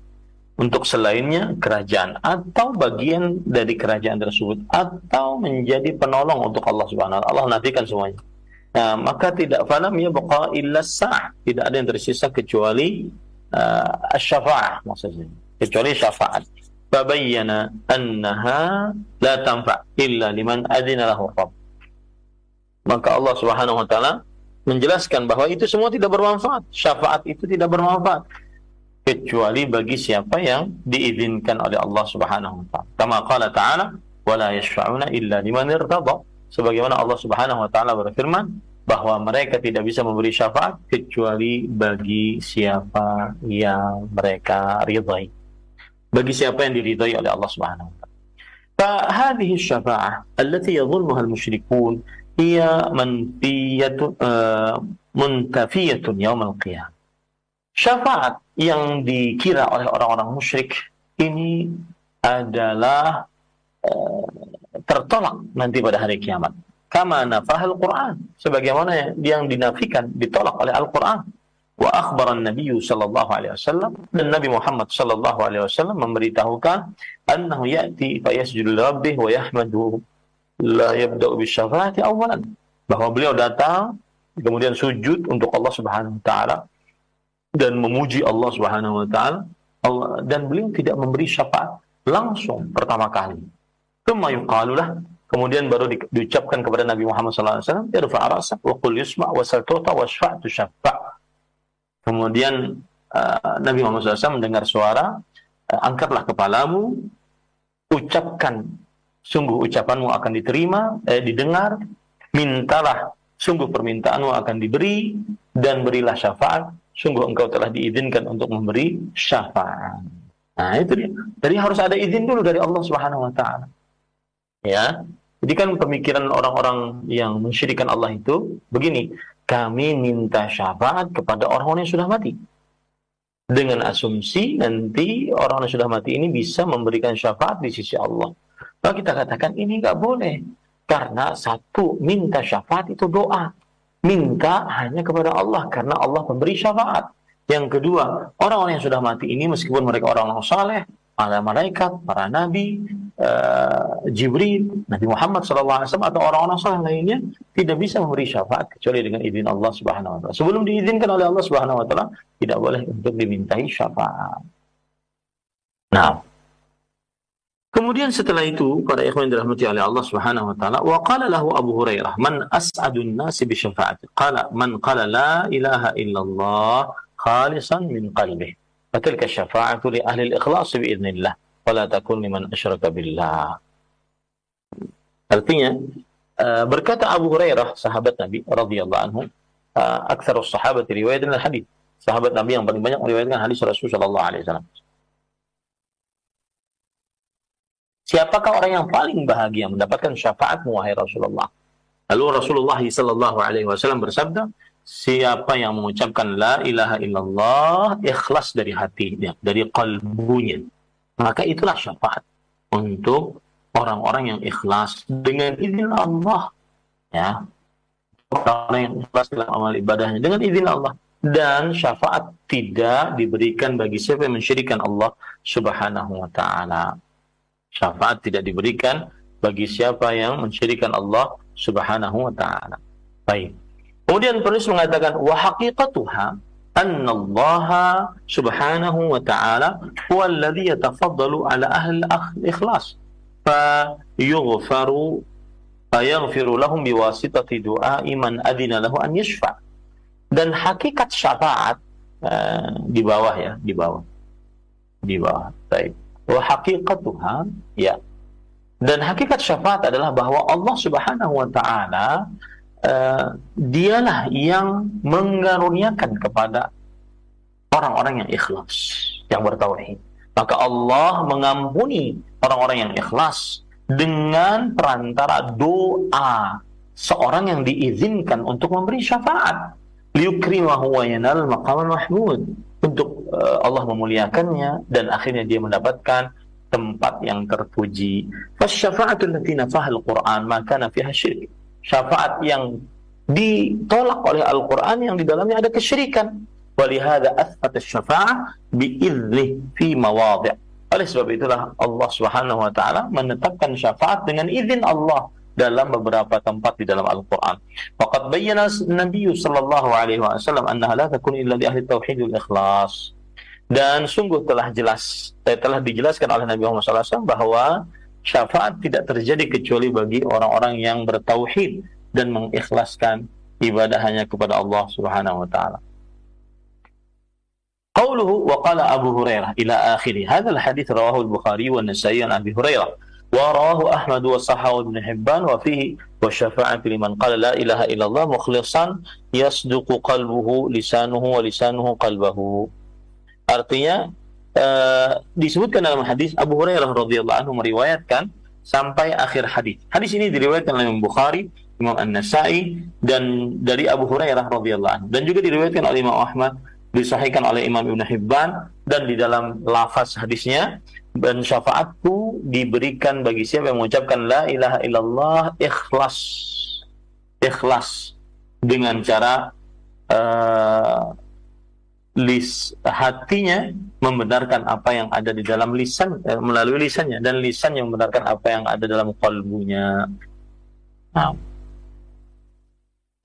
untuk selainnya kerajaan atau bagian dari kerajaan tersebut atau menjadi penolong untuk Allah Subhanahu wa. Allah menafikan semuanya. Nah, maka tidak falam ya baqa illa sah. Tidak ada yang tersisa kecuali uh, syafa'ah maksudnya. Kecuali syafaat. Fabayyana annaha la tanfa' illa liman adina lahu. Maka Allah Subhanahu wa taala menjelaskan bahwa itu semua tidak bermanfaat. Syafaat itu tidak bermanfaat kecuali bagi siapa yang diizinkan oleh Allah Subhanahu wa taala. Kama qala ta'ala, "Wala yashfa'una illa liman irtada." sebagaimana Allah Subhanahu wa taala berfirman bahwa mereka tidak bisa memberi syafaat kecuali bagi siapa yang mereka ridhai. Bagi siapa yang diridhai oleh Allah Subhanahu wa taala. فهذه الشفاعة التي يظلمها المشركون هي منفية منتفية يوم القيامة. Syafaat yang dikira oleh orang-orang musyrik ini adalah tertolak nanti pada hari kiamat. Kama nafahal Quran. Sebagaimana yang dinafikan, ditolak oleh Al-Quran. Wa akhbaran Nabi sallallahu alaihi wasallam dan Nabi Muhammad sallallahu alaihi wasallam memberitahukan annahu ya'ti fa yasjudu rabbih wa yahmadu la yabda'u bisyafa'ati awalan. Bahwa beliau datang kemudian sujud untuk Allah Subhanahu wa taala dan memuji Allah Subhanahu wa taala dan beliau tidak memberi syafaat langsung pertama kali. Yuqalulah kemudian baru di, diucapkan kepada Nabi Muhammad SAW irfa rasak wa qul yusma wa saltuta wa syfa'tu syafa' kemudian uh, Nabi Muhammad SAW mendengar suara uh, angkatlah kepalamu ucapkan sungguh ucapanmu akan diterima eh, didengar mintalah sungguh permintaanmu akan diberi dan berilah syafaat sungguh engkau telah diizinkan untuk memberi syafaat nah itu dia jadi harus ada izin dulu dari Allah Subhanahu wa taala Ya. Jadi kan pemikiran orang-orang yang mensyirikan Allah itu begini, kami minta syafaat kepada orang-orang yang sudah mati. dengan asumsi nanti orang yang sudah mati ini bisa memberikan syafaat di sisi Allah. Kalau kita katakan ini nggak boleh karena satu minta syafaat itu doa, minta hanya kepada Allah karena Allah memberi syafaat. Yang kedua, orang-orang yang sudah mati ini meskipun mereka orang-orang saleh, para malaikat, para nabi, uh, Jibril, Nabi Muhammad SAW atau orang-orang saleh lainnya tidak bisa memberi syafaat kecuali dengan izin Allah Subhanahu wa taala. Sebelum diizinkan oleh Allah Subhanahu wa taala, tidak boleh untuk dimintai syafaat. Nah, Kemudian setelah itu para ikhwan dirahmati oleh Allah Subhanahu wa taala wa qala lahu Abu Hurairah man as'adun nasi bi syafaati? Qala man qala la ilaha illallah khalisan min qalbi fatilka syafa'atu li ahli al-ikhlas bi idznillah wa la takun liman asyraka billah. Artinya eh, berkata Abu Hurairah sahabat Nabi radhiyallahu anhu eh, aktsarus sahabati riwayatan al-hadis sahabat Nabi yang paling banyak meriwayatkan hadis Rasulullah sallallahu alaihi wasallam. Siapakah orang yang paling bahagia mendapatkan syafaat wahai Rasulullah? Lalu Rasulullah sallallahu alaihi wasallam bersabda, siapa yang mengucapkan la ilaha illallah ikhlas dari hatinya, dari kalbunya, maka itulah syafaat untuk orang-orang yang ikhlas dengan izin Allah. Ya. Orang yang ikhlas dalam amal ibadahnya dengan izin Allah dan syafaat tidak diberikan bagi siapa yang mensyirikan Allah Subhanahu wa taala. Syafaat tidak diberikan bagi siapa yang mensyirikan Allah Subhanahu wa taala. Baik. Kemudian penulis mengatakan wa haqiqatuha anna Allah subhanahu wa ta'ala huwa alladhi yatafaddalu ala ahli al-ikhlas. Fa yughfaru fa yaghfiru lahum biwasitati du'a man adina lahu an yashfa. Dan hakikat syafaat uh, di bawah ya di bawah. Di bawah. Baik wa haqiqatuha ya dan hakikat syafaat adalah bahwa Allah Subhanahu wa taala uh, dialah yang mengaruniakan kepada orang-orang yang ikhlas, yang bertauhid. Maka Allah mengampuni orang-orang yang ikhlas dengan perantara doa seorang yang diizinkan untuk memberi syafaat. Liyukrimahu wa yanal maqamal mahmud. Uh, Allah memuliakannya dan akhirnya dia mendapatkan tempat yang terpuji. Fasyafa'atul lati nafahal Qur'an maka nafiha syirik syafaat yang ditolak oleh Al-Quran yang di dalamnya ada kesyirikan. Walihada asfat syafa'ah biiznih fi mawadhi' oleh sebab itulah Allah Subhanahu wa taala menetapkan syafaat dengan izin Allah dalam beberapa tempat di dalam Al-Qur'an. Faqad bayyana Nabi sallallahu alaihi wasallam annaha la takun illa li ahli tauhid wal ikhlas. Dan sungguh telah jelas eh, telah dijelaskan oleh Nabi Muhammad SAW bahwa syafaat tidak terjadi kecuali bagi orang-orang yang bertauhid dan mengikhlaskan ibadah hanya kepada Allah Subhanahu wa taala. Qauluhu wa qala Abu Hurairah ila akhiri. Hadha al-hadits rawahu al-Bukhari wa An-Nasa'i an Abi Hurairah wa rawahu Ahmad wa Sahih Ibn Hibban wa fihi wa syafa'ati liman qala la ilaha illallah mukhlishan yasduqu qalbuhu lisanuhu wa lisanuhu qalbahu artinya uh, disebutkan dalam hadis Abu Hurairah radhiyallahu anhu meriwayatkan sampai akhir hadis. Hadis ini diriwayatkan oleh Imam Bukhari, Imam An-Nasa'i dan dari Abu Hurairah radhiyallahu anhu. Dan juga diriwayatkan oleh Imam Ahmad, disahihkan oleh Imam Ibn Hibban dan di dalam lafaz hadisnya dan syafaatku diberikan bagi siapa yang mengucapkan la ilaha illallah ikhlas. Ikhlas. Dengan cara uh, lis hatinya membenarkan apa yang ada di dalam lisan eh, melalui lisannya dan lisan yang membenarkan apa yang ada dalam kalbunya. Nah.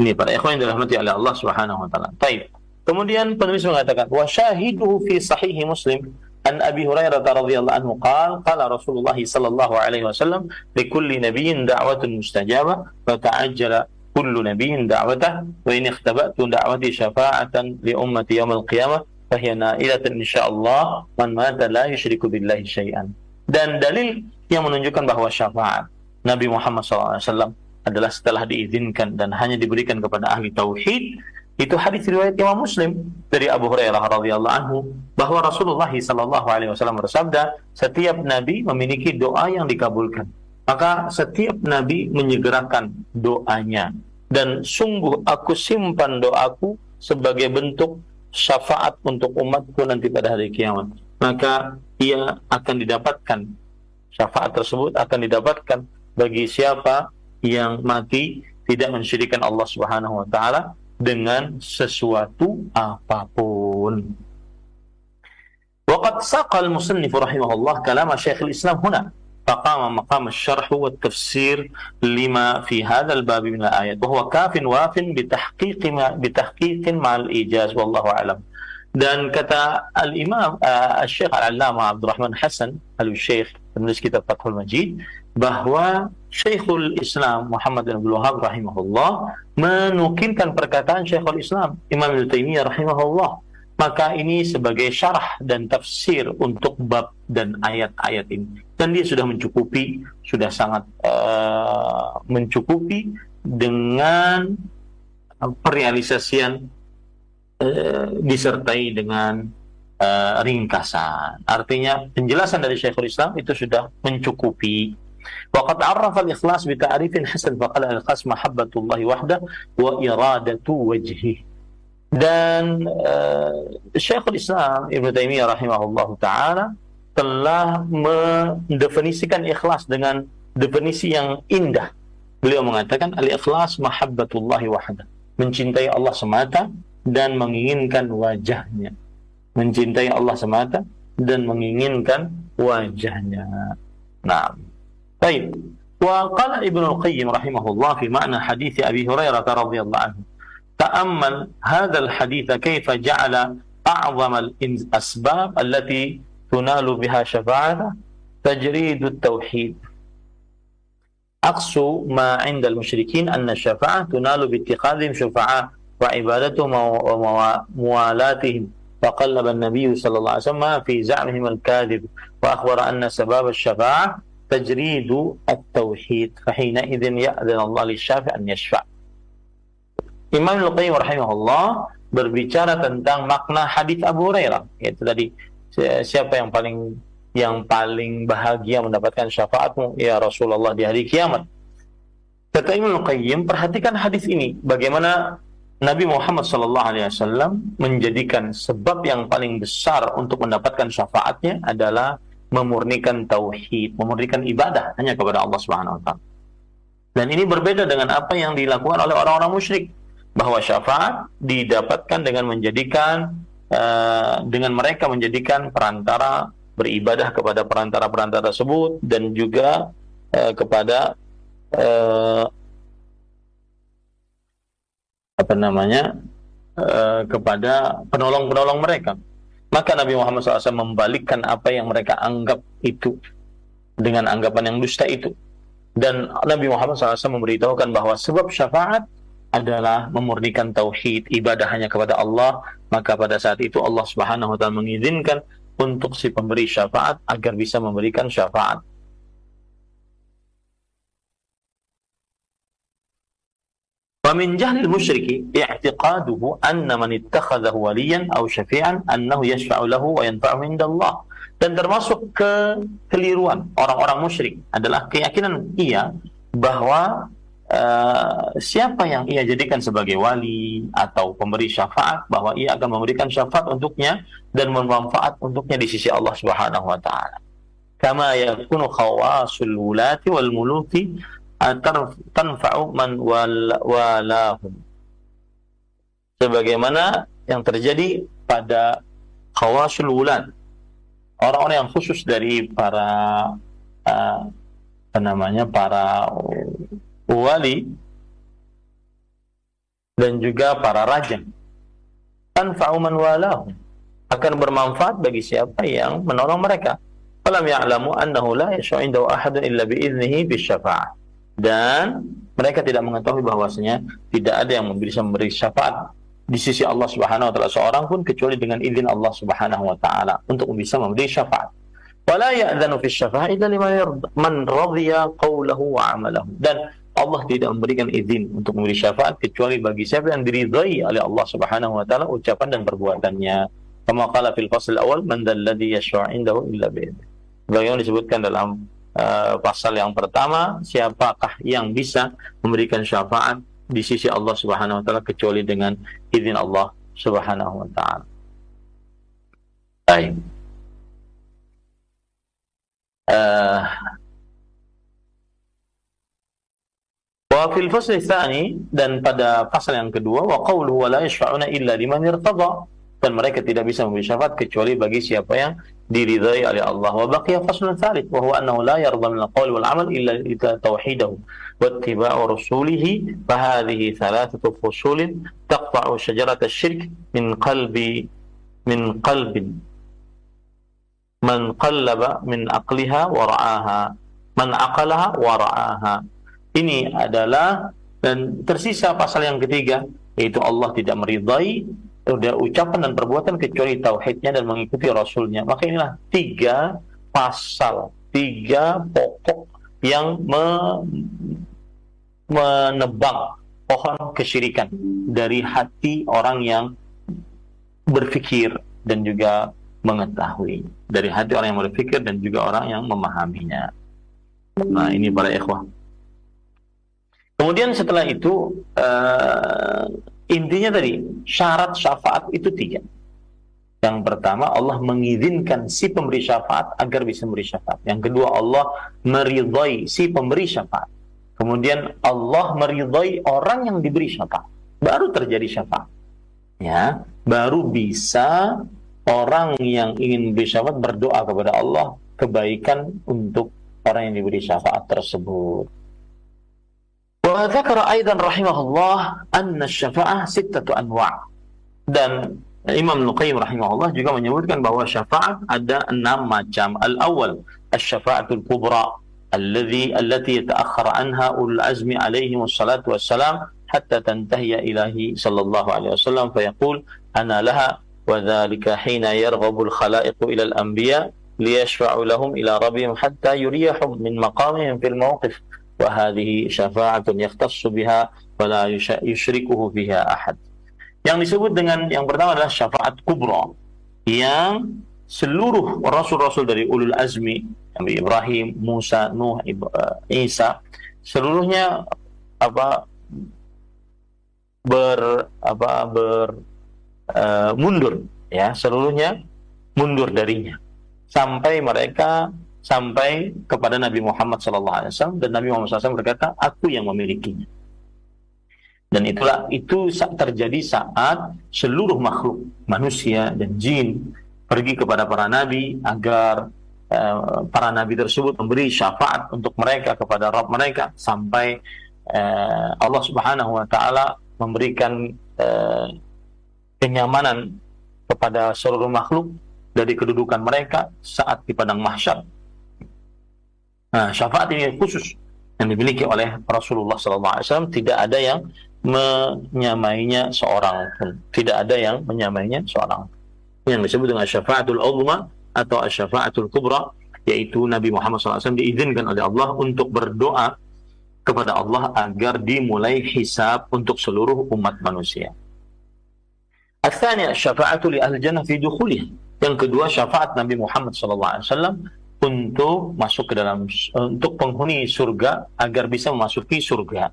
Ini para ikhwan yang dirahmati oleh Allah Subhanahu wa taala. Baik. Kemudian penulis mengatakan wa syahiduhu fi sahih Muslim an Abi Hurairah radhiyallahu anhu qala qala Rasulullah sallallahu alaihi wasallam li kulli nabiyyin da'watun mustajabah fa ta'ajjala kullu nabiyyin da'watah wa in ikhtaba'tu da'wati syafa'atan li ummati yaumil qiyamah fahiya nailatan insyaallah man mata la yusyriku billahi syai'an. Dan dalil yang menunjukkan bahwa syafaat Nabi Muhammad SAW adalah setelah diizinkan dan hanya diberikan kepada ahli tauhid itu hadis riwayat Imam Muslim dari Abu Hurairah radhiyallahu anhu bahwa Rasulullah SAW bersabda, setiap nabi memiliki doa yang dikabulkan. Maka setiap nabi menyegerakan doanya dan sungguh aku simpan doaku sebagai bentuk syafaat untuk umatku nanti pada hari kiamat. Maka ia akan didapatkan syafaat tersebut akan didapatkan bagi siapa yang mati tidak mensyirikan Allah Subhanahu wa taala dengan sesuatu apa pun. Waqad saqal musannif rahimahullah kalam Syekhul Islam huna فقام مقام الشرح والتفسير لما في هذا الباب من الآيات وهو كاف واف بتحقيق ما بتحقيق مع الإيجاز والله أعلم dan kata al-Imam uh, Syekh Al-Allamah Abdurrahman Hasan Al-Syekh penulis kitab Fathul Majid bahwa Syekhul Islam Muhammad bin Abdul Wahab rahimahullah menukilkan perkataan Syekhul Islam Imam Ibnu Taimiyah rahimahullah maka ini sebagai syarah dan tafsir untuk bab dan ayat-ayat ini dan dia sudah mencukupi sudah sangat uh, mencukupi dengan perealisasian uh, disertai dengan uh, ringkasan artinya penjelasan dari Syekhul Islam itu sudah mencukupi وقد عرف الإخلاص بتعريف حسن فقال الإخلاص محبة الله وحده وإرادة وجهه dan uh, Syekhul Islam Ibn Taimiyah rahimahullah taala telah mendefinisikan ikhlas dengan definisi yang indah. Beliau mengatakan al-ikhlas mahabbatullahi wahda. Mencintai Allah semata dan menginginkan wajahnya. Mencintai Allah semata dan menginginkan wajahnya. Nah, baik. Wa qala Ibnu Al-Qayyim rahimahullah fi makna hadis Abi Hurairah radhiyallahu anhu تأمل هذا الحديث كيف جعل أعظم الأسباب التي تنال بها شفاعة تجريد التوحيد. أقصى ما عند المشركين أن الشفاعة تنال باتخاذهم شفعاء وعبادتهم وموالاتهم. فقلب النبي صلى الله عليه وسلم في زعمهم الكاذب وأخبر أن سبب الشفاعة تجريد التوحيد فحينئذ يأذن الله للشافع أن يشفع. Imam Al-Qayyim rahimahullah berbicara tentang makna hadis Abu Hurairah yaitu tadi siapa yang paling yang paling bahagia mendapatkan syafaatmu ya Rasulullah di hari kiamat. Kata Imam Al-Qayyim, perhatikan hadis ini bagaimana Nabi Muhammad SAW menjadikan sebab yang paling besar untuk mendapatkan syafaatnya adalah memurnikan tauhid, memurnikan ibadah hanya kepada Allah Subhanahu wa taala. Dan ini berbeda dengan apa yang dilakukan oleh orang-orang musyrik bahwa syafaat didapatkan dengan menjadikan uh, dengan mereka menjadikan perantara beribadah kepada perantara-perantara tersebut dan juga uh, kepada uh, apa namanya uh, kepada penolong-penolong mereka. Maka Nabi Muhammad SAW membalikkan apa yang mereka anggap itu dengan anggapan yang dusta itu. Dan Nabi Muhammad SAW memberitahukan bahwa sebab syafaat adalah memurnikan tauhid ibadah hanya kepada Allah maka pada saat itu Allah Subhanahu wa taala mengizinkan untuk si pemberi syafaat agar bisa memberikan syafaat ومن جهل المشرك اعتقاده أن من اتخذه وليا أو شفيعا أنه يشفع له وينفعه عند الله dan termasuk kekeliruan orang-orang musyrik adalah keyakinan ia bahwa Uh, siapa yang ia jadikan sebagai wali atau pemberi syafaat bahwa ia akan memberikan syafaat untuknya dan bermanfaat untuknya di sisi Allah Subhanahu wa taala. Kama yakunu khawasul wulati wal muluki tanfa'u man walahum. Sebagaimana yang terjadi pada khawasul wulat. Orang-orang yang khusus dari para uh, apa namanya para wali dan juga para raja. Tanfa'u man walahu akan bermanfaat bagi siapa yang menolong mereka. Falam ya'lamu annahu la yasha'u indahu ahadun illa bi'idnihi bisyafa'ah. Dan mereka tidak mengetahui bahwasanya tidak ada yang bisa memberi syafaat di sisi Allah Subhanahu wa taala seorang pun kecuali dengan izin Allah Subhanahu wa taala untuk bisa memberi syafaat. Wala ya'dzanu fi syafa'ati illa liman man radhiya qawlahu wa 'amalahu. Dan Allah tidak memberikan izin untuk memberi syafaat kecuali bagi siapa yang diridhai oleh Allah Subhanahu wa taala ucapan dan perbuatannya. Kama qala fil fasl awal man dzalladzi yashfa'u indahu illa bi'idznih. Bagaimana disebutkan dalam uh, pasal yang pertama, siapakah yang bisa memberikan syafaat di sisi Allah Subhanahu wa taala kecuali dengan izin Allah Subhanahu wa taala. Baik. Uh, Wa fil fasl tsani dan pada pasal yang kedua wa qawluhu wa la yashfa'una illa liman irtada dan mereka tidak bisa memberi syafaat kecuali bagi siapa yang diridhai oleh Allah. Wa baqiya faslun tsalits wa huwa annahu la yarda min al-qawl wal 'amal illa idza tauhidahu wa ittiba'u rasulih fa hadhihi thalathatu fusulin taqta'u shajarat asy-syirk min qalbi min qalbin. Man qallaba min aqliha wa ra'aha. Man aqalaha wa ra'aha ini adalah dan tersisa pasal yang ketiga yaitu Allah tidak meridai udah ucapan dan perbuatan kecuali tauhidnya dan mengikuti rasulnya. Maka inilah tiga pasal tiga pokok yang me, menebang pohon kesyirikan dari hati orang yang berpikir dan juga mengetahui. Dari hati orang yang berpikir dan juga orang yang memahaminya. Nah ini para ikhwah Kemudian setelah itu uh, intinya tadi syarat syafaat itu tiga. Yang pertama Allah mengizinkan si pemberi syafaat agar bisa memberi syafaat. Yang kedua Allah meridhai si pemberi syafaat. Kemudian Allah meridhai orang yang diberi syafaat. Baru terjadi syafaat. Ya, baru bisa orang yang ingin memberi syafaat berdoa kepada Allah kebaikan untuk orang yang diberi syafaat tersebut. وذكر أيضا رحمه الله أن الشفاعة ستة أنواع dan Imam Nuqayyim rahimahullah juga menyebutkan bahwa syafaat ada enam macam. Al-awwal asy-syafa'atul kubra alladhi allati yata'akhkhar anha ulul azmi alaihi wassalatu wassalam hatta tantahiya ilahi sallallahu alaihi wasallam fayaqul ana laha wa dhalika hina yarghabu al-khalaiqu ila al-anbiya liyashfa'u lahum ila rabbihim hatta yuriyahum min maqamihim fil mawqif وهذه شفاعة يختص بها ولا يشركه فيها أحد yang disebut dengan yang pertama adalah syafaat kubra yang seluruh rasul-rasul dari ulul azmi Nabi Ibrahim, Musa, Nuh, eh, Isa seluruhnya apa ber apa ber uh, mundur ya seluruhnya mundur darinya sampai mereka sampai kepada Nabi Muhammad SAW dan Nabi Muhammad SAW berkata, aku yang memilikinya. Dan itulah itu terjadi saat seluruh makhluk manusia dan jin pergi kepada para nabi agar uh, para nabi tersebut memberi syafaat untuk mereka kepada Rabb mereka sampai uh, Allah Subhanahu wa taala memberikan uh, kenyamanan kepada seluruh makhluk dari kedudukan mereka saat di padang mahsyar Nah, syafaat ini khusus yang dimiliki oleh Rasulullah SAW tidak ada yang menyamainya seorang pun. Tidak ada yang menyamainya seorang. Yang disebut dengan syafaatul uzma atau syafaatul kubra yaitu Nabi Muhammad SAW diizinkan oleh Allah untuk berdoa kepada Allah agar dimulai hisab untuk seluruh umat manusia. Asalnya syafaatul ahli jannah fi Yang kedua syafaat Nabi Muhammad SAW untuk masuk ke dalam untuk penghuni surga agar bisa memasuki surga.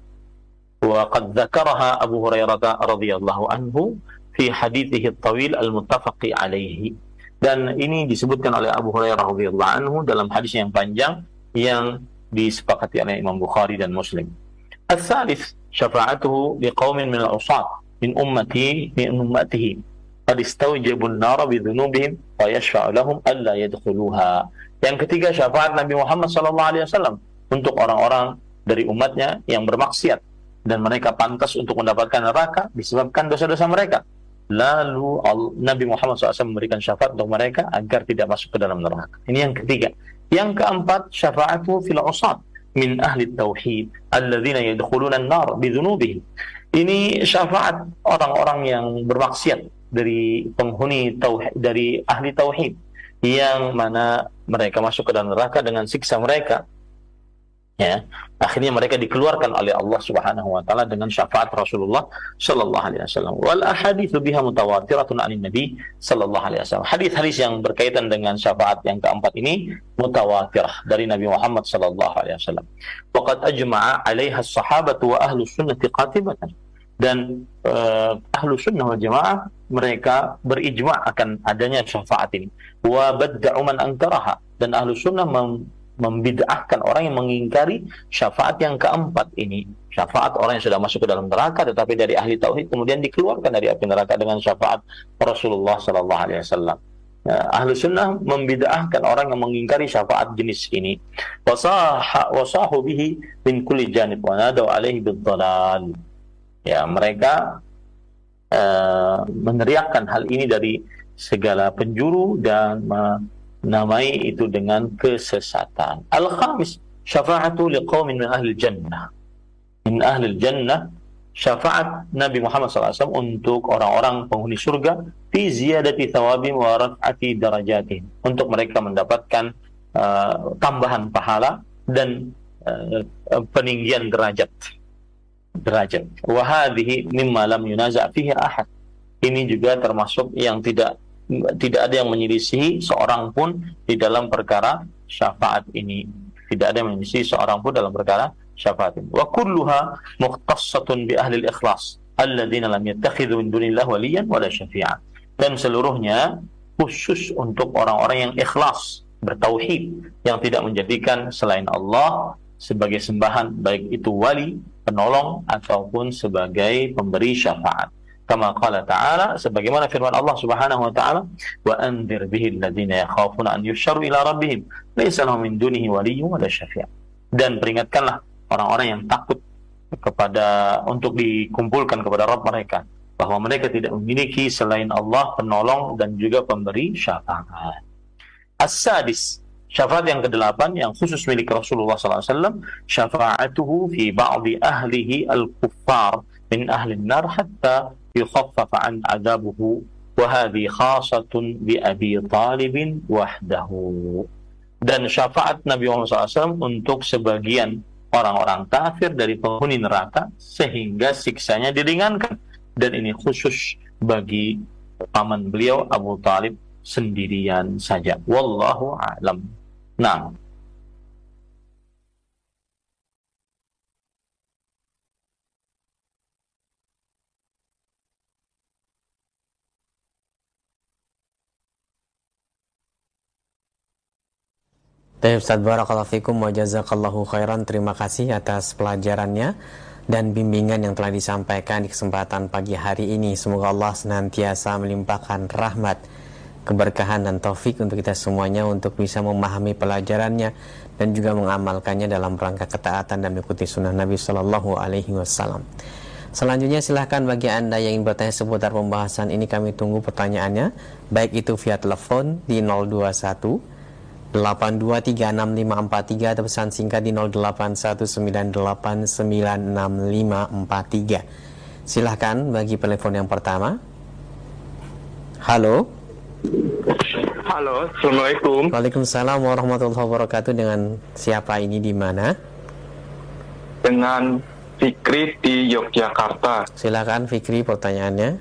Wa qad dzakaraha Abu Hurairah radhiyallahu anhu fi hadithihi tawil al-muttafaqi alaihi. Dan ini disebutkan oleh Abu Hurairah radhiyallahu anhu dalam hadis yang panjang yang disepakati oleh Imam Bukhari dan Muslim. Al-thalith syafa'atuhu liqaumin min al-usat min ummati min ummatihi qad an-nar bi dhunubihim wa yashfa'u lahum alla yadkhuluha yang ketiga syafaat Nabi Muhammad SAW untuk orang-orang dari umatnya yang bermaksiat dan mereka pantas untuk mendapatkan neraka disebabkan dosa-dosa mereka. Lalu Nabi Muhammad SAW memberikan syafaat untuk mereka agar tidak masuk ke dalam neraka. Ini yang ketiga. Yang keempat, syafaatu fil usad min ahli tauhid alladzina yadkhuluna an-nar bidzunubihim. Ini syafaat orang-orang yang bermaksiat dari penghuni tauhid dari ahli tauhid yang mana mereka masuk ke dalam neraka dengan siksa mereka. Ya. Akhirnya mereka dikeluarkan oleh Allah Subhanahu wa taala dengan syafaat Rasulullah sallallahu alaihi wasallam. Wal ahaditsu biha mutawatiratun anin nabi sallallahu alaihi wasallam. Hadis-hadis yang berkaitan dengan syafaat yang keempat ini mutawatirah dari Nabi Muhammad sallallahu alaihi wasallam. Waqad ajma'a 'alaiha as-sahabatu wa ahlu sunnati qatibatan dan uh, ahlu sunnah wal jamaah mereka berijma akan adanya syafaat ini wa badda'u man angkaraha dan ahlu sunnah mem membid'ahkan orang yang mengingkari syafaat yang keempat ini syafaat orang yang sudah masuk ke dalam neraka tetapi dari ahli tauhid kemudian dikeluarkan dari api neraka dengan syafaat Rasulullah sallallahu alaihi wasallam Ya, ahlu sunnah membid'ahkan orang yang mengingkari syafaat jenis ini. Wasahu bihi min kulli janib wa nadaw alaihi bidhalal. Ya, mereka uh, meneriakkan hal ini dari segala penjuru dan menamai itu dengan kesesatan. Al-khamis, syafa'atu liqaumin min ahli jannah. Min ahli jannah syafaat Nabi Muhammad SAW untuk orang-orang penghuni surga fi ziyadati thawabim wa raf'ati darajatihim untuk mereka mendapatkan uh, tambahan pahala dan uh, peninggian derajat derajat. Wa hadhihi mimma lam yunaza fihi ahad. Ini juga termasuk yang tidak tidak ada yang menyelisihi seorang pun di dalam perkara syafaat ini. Tidak ada yang menyelisihi seorang pun dalam perkara syafaatin wa kulluha bi ahli al-ikhlas alladzina lam yattakhidhu min dunillah waliyan wala syafi'a. Dan seluruhnya khusus untuk orang-orang yang ikhlas bertauhid yang tidak menjadikan selain Allah sebagai sembahan baik itu wali penolong ataupun sebagai pemberi syafaat kama qala ta'ala sebagaimana firman Allah Subhanahu wa ta'ala wa anzir bihi alladziina yakhafuna an yusharu ila rabbihim laysa lahum min dunihi waliyyun wala syafi' dan peringatkanlah orang-orang yang takut kepada untuk dikumpulkan kepada Rabb mereka bahwa mereka tidak memiliki selain Allah penolong dan juga pemberi syafaat. As-sadis syafaat yang kedelapan yang khusus milik Rasulullah SAW syafaatuhu fi ba'di ahlihi al-kuffar min ahli nar hatta yukhaffafa an adabuhu wa hadhi khasatun bi Abi Talib wahdahu. Dan syafaat Nabi Muhammad SAW untuk sebagian orang-orang kafir dari penghuni neraka sehingga siksanya diringankan. Dan ini khusus bagi paman beliau Abu Talib sendirian saja. Wallahu alam nah. Ustaz Barakallahu Fikum wa jazakallahu khairan. Terima kasih atas pelajarannya dan bimbingan yang telah disampaikan di kesempatan pagi hari ini. Semoga Allah senantiasa melimpahkan rahmat keberkahan dan taufik untuk kita semuanya untuk bisa memahami pelajarannya dan juga mengamalkannya dalam rangka ketaatan dan mengikuti sunnah Nabi Shallallahu Alaihi Wasallam. Selanjutnya silahkan bagi anda yang ingin bertanya seputar pembahasan ini kami tunggu pertanyaannya baik itu via telepon di 021 8236543 atau pesan singkat di 0819896543. Silahkan bagi telepon yang pertama. Halo. Halo, Assalamualaikum. Waalaikumsalam warahmatullahi wabarakatuh. Dengan siapa ini di mana? Dengan Fikri di Yogyakarta. Silakan Fikri pertanyaannya.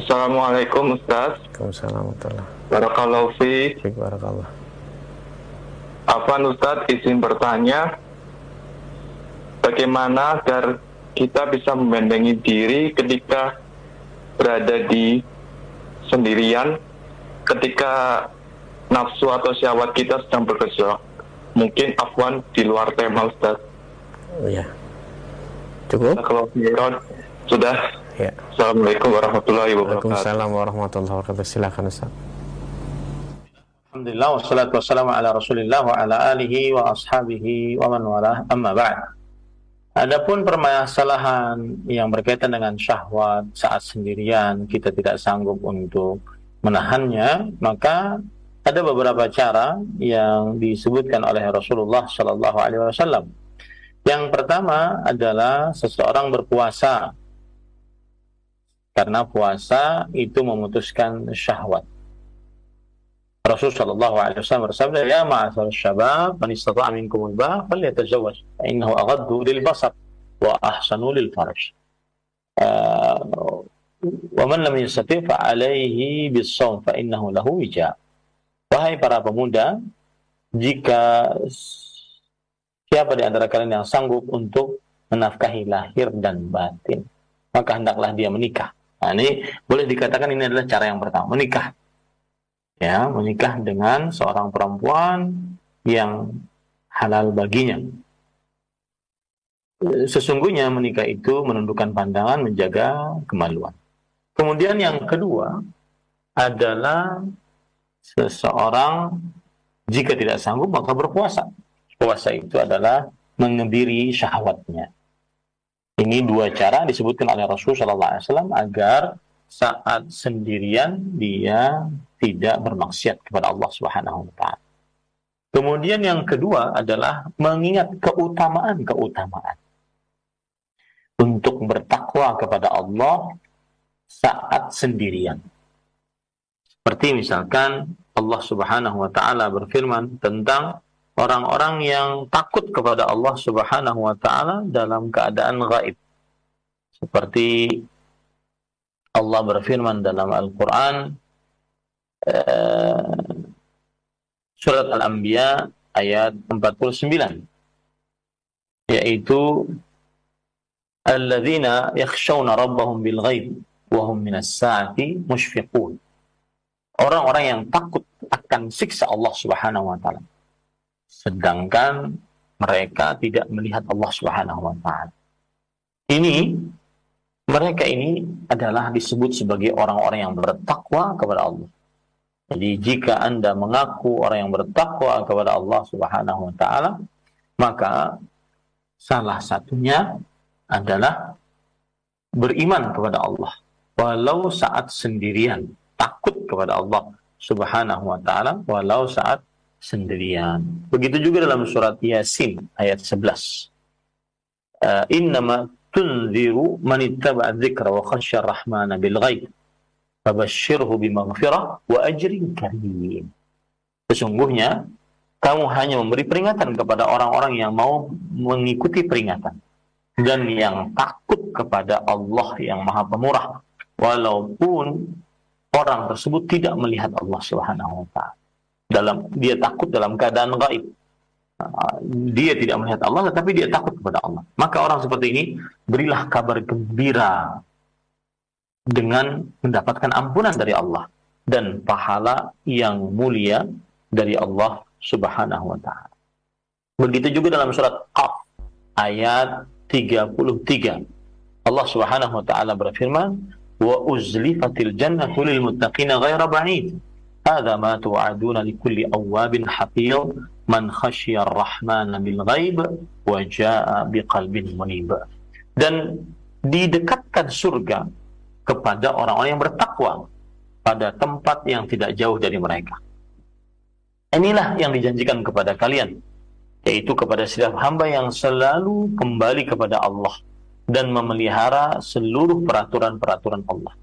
Assalamualaikum Ustaz. Waalaikumsalam warahmatullahi Barakallahu fi. Barakallah. Apa Ustaz izin bertanya bagaimana agar kita bisa membendengi diri ketika berada di sendirian ketika nafsu atau syahwat kita sedang bergejolak. Mungkin afwan di luar tema Ustaz. Oh ya. Cukup? Kalau sudah. Ya. Assalamualaikum warahmatullahi wabarakatuh. Waalaikumsalam warahmatullahi wabarakatuh. Silakan Ustaz. Alhamdulillah wassalatu wassalamu ala Rasulillah wa ala alihi wa ashabihi wa man wala amma ba'd. Adapun permasalahan yang berkaitan dengan syahwat saat sendirian kita tidak sanggup untuk menahannya, maka ada beberapa cara yang disebutkan oleh Rasulullah Shallallahu Alaihi Wasallam. Yang pertama adalah seseorang berpuasa karena puasa itu memutuskan syahwat. Rasul sallallahu alaihi wasallam bersabda, "Ya ma'asar syabab, man istata'a minkum al-ba' falyatazawwaj, fa innahu aghaddu lil basar wa ahsanu lil farj." Uh, wa man lam yastati' fa alaihi bis-shaum fa innahu lahu wija. Wahai para pemuda, jika siapa di antara kalian yang sanggup untuk menafkahi lahir dan batin. Maka hendaklah dia menikah. Nah, ini boleh dikatakan ini adalah cara yang pertama, menikah. Ya, menikah dengan seorang perempuan yang halal baginya. Sesungguhnya menikah itu menundukkan pandangan, menjaga kemaluan. Kemudian yang kedua adalah seseorang jika tidak sanggup maka berpuasa. Puasa itu adalah mengebiri syahwatnya. Ini dua cara disebutkan oleh Rasulullah SAW agar saat sendirian dia tidak bermaksiat kepada Allah Subhanahu wa taala. Kemudian yang kedua adalah mengingat keutamaan-keutamaan untuk bertakwa kepada Allah saat sendirian. Seperti misalkan Allah Subhanahu wa taala berfirman tentang orang-orang yang takut kepada Allah Subhanahu wa taala dalam keadaan gaib. Seperti Allah berfirman dalam Al-Qur'an uh, surat Al-Anbiya ayat 49 yaitu alladzina yakhshawna rabbahum bil ghaib wa hum minas saati mushfiqun. Orang-orang yang takut akan siksa Allah Subhanahu wa taala. Sedangkan mereka tidak melihat Allah Subhanahu wa taala. Ini mereka ini adalah disebut sebagai orang-orang yang bertakwa kepada Allah jadi jika Anda mengaku orang yang bertakwa kepada Allah Subhanahu wa taala, maka salah satunya adalah beriman kepada Allah walau saat sendirian, takut kepada Allah Subhanahu wa taala walau saat sendirian. Begitu juga dalam surat Yasin ayat 11. Uh, innama tunziru man ittaba'a dzikra wa khasyar rahmana bil ghaib Fabashirhu bimaghfirah wa ajrin karim. Sesungguhnya kamu hanya memberi peringatan kepada orang-orang yang mau mengikuti peringatan dan yang takut kepada Allah yang Maha Pemurah walaupun orang tersebut tidak melihat Allah Subhanahu wa taala. Dalam dia takut dalam keadaan gaib. Dia tidak melihat Allah tetapi dia takut kepada Allah. Maka orang seperti ini berilah kabar gembira dengan mendapatkan ampunan dari Allah dan pahala yang mulia dari Allah Subhanahu wa taala. Begitu juga dalam surat Qaf ayat 33. Allah Subhanahu wa taala berfirman, "Wa uzlifatil jannatu lil muttaqina ghaira ba'id." Hadza ma tu'aduna likulli awwabin hafiz man khasyiya ar-rahmana bil ghaib wa jaa'a biqalbin munib. Dan didekatkan surga kepada orang-orang yang bertakwa pada tempat yang tidak jauh dari mereka. Inilah yang dijanjikan kepada kalian, yaitu kepada setiap hamba yang selalu kembali kepada Allah dan memelihara seluruh peraturan-peraturan Allah.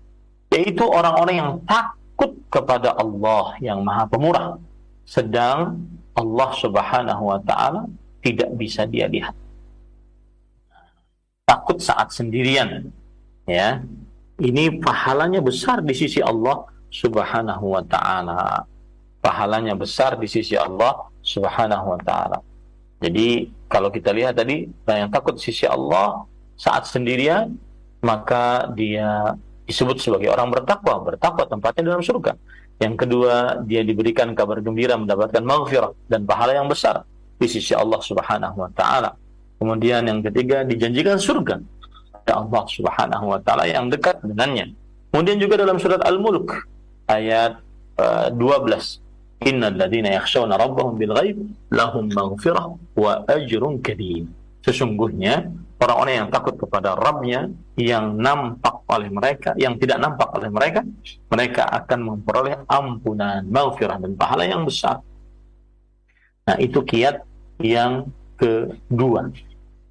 Yaitu orang-orang yang takut kepada Allah yang Maha Pemurah, sedang Allah Subhanahu wa taala tidak bisa dia lihat. Takut saat sendirian, ya ini pahalanya besar di sisi Allah Subhanahu wa taala. Pahalanya besar di sisi Allah Subhanahu wa taala. Jadi kalau kita lihat tadi yang takut sisi Allah saat sendirian maka dia disebut sebagai orang bertakwa, bertakwa tempatnya dalam surga. Yang kedua, dia diberikan kabar gembira mendapatkan maghfirah dan pahala yang besar di sisi Allah Subhanahu wa taala. Kemudian yang ketiga dijanjikan surga Allah Subhanahu wa taala yang dekat dengannya. Kemudian juga dalam surat Al-Mulk ayat uh, 12. Innal ladzina yakhshawna rabbahum bil lahum maghfirah wa ajrun. Sesungguhnya orang-orang yang takut kepada Rabbnya yang nampak oleh mereka, yang tidak nampak oleh mereka, mereka akan memperoleh ampunan, maghfirah dan pahala yang besar. Nah, itu kiat yang kedua.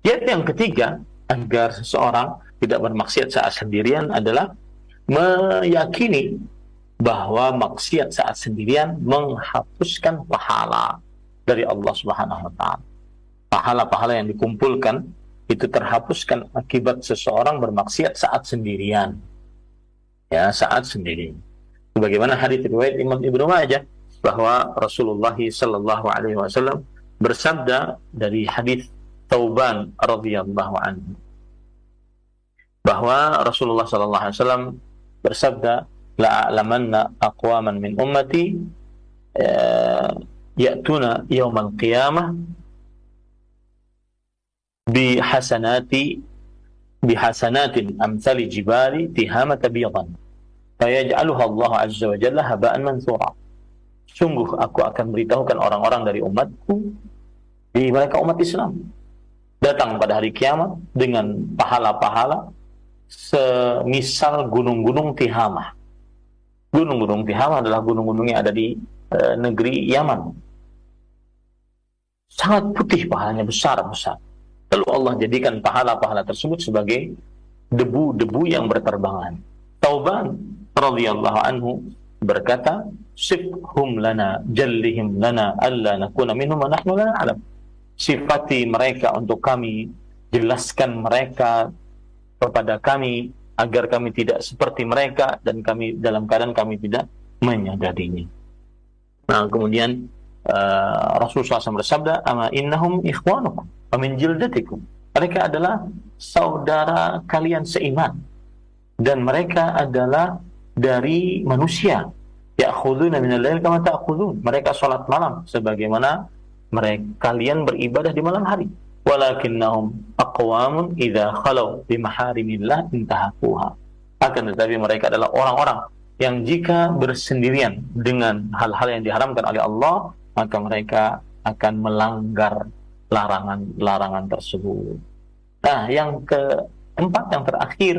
Kiat yang ketiga agar seseorang tidak bermaksiat saat sendirian adalah meyakini bahwa maksiat saat sendirian menghapuskan pahala dari Allah Subhanahu wa taala. Pahala-pahala yang dikumpulkan itu terhapuskan akibat seseorang bermaksiat saat sendirian. Ya, saat sendirian. Bagaimana hadis riwayat Imam Ibnu Majah bahwa Rasulullah sallallahu alaihi wasallam bersabda dari hadis Tauban radhiyallahu anhu bahwa Rasulullah sallallahu alaihi wasallam bersabda la a'lamanna aqwaman min ummati uh, ya'tuna yaumal qiyamah bi hasanati bi hasanatin amsali jibali tihamata biyadan fayaj'aluha Allah azza wa jalla haba'an mansura sungguh aku akan beritahukan orang-orang dari umatku di mereka umat Islam datang pada hari kiamat dengan pahala-pahala semisal gunung-gunung Tihamah. Gunung-gunung Tihamah adalah gunung-gunung yang ada di e, negeri Yaman. Sangat putih pahalanya besar-besar. Lalu Allah jadikan pahala-pahala tersebut sebagai debu-debu yang berterbangan. Tauban radhiyallahu anhu berkata, "Sifhum lana, jallihim lana, alla nakuna minhum wa nahnu la na'lam." Sifati mereka untuk kami, jelaskan mereka kepada kami agar kami tidak seperti mereka dan kami dalam keadaan kami tidak menyadarinya. Nah, kemudian uh, Rasulullah SAW bersabda, "Ama innahum ikhwanukum wa min jildatikum." Mereka adalah saudara kalian seiman dan mereka adalah dari manusia. Ya'khuduna min al-lail kama ta'khudun. Mereka salat malam sebagaimana mereka kalian beribadah di malam hari walakinnahum aqwamun idza khalau bi maharimillah intahakuha akan tetapi mereka adalah orang-orang yang jika bersendirian dengan hal-hal yang diharamkan oleh Allah maka mereka akan melanggar larangan-larangan tersebut. Nah, yang keempat yang terakhir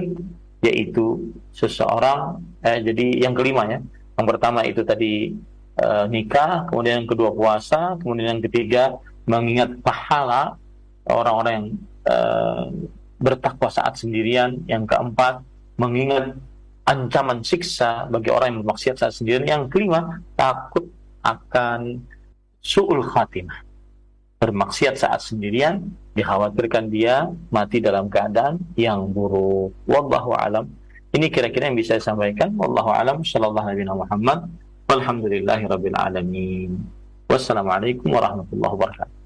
yaitu seseorang eh, jadi yang kelima ya. Yang pertama itu tadi eh, nikah, kemudian yang kedua puasa, kemudian yang ketiga mengingat pahala orang-orang yang uh, bertakwa saat sendirian. Yang keempat, mengingat ancaman siksa bagi orang yang bermaksiat saat sendirian. Yang kelima, takut akan su'ul khatimah. Bermaksiat saat sendirian, dikhawatirkan dia mati dalam keadaan yang buruk. Wallahu alam. Ini kira-kira yang bisa saya sampaikan. Wallahu alam. Sallallahu alaihi Muhammad. Walhamdulillahi rabbil alamin. Wassalamualaikum warahmatullahi wabarakatuh.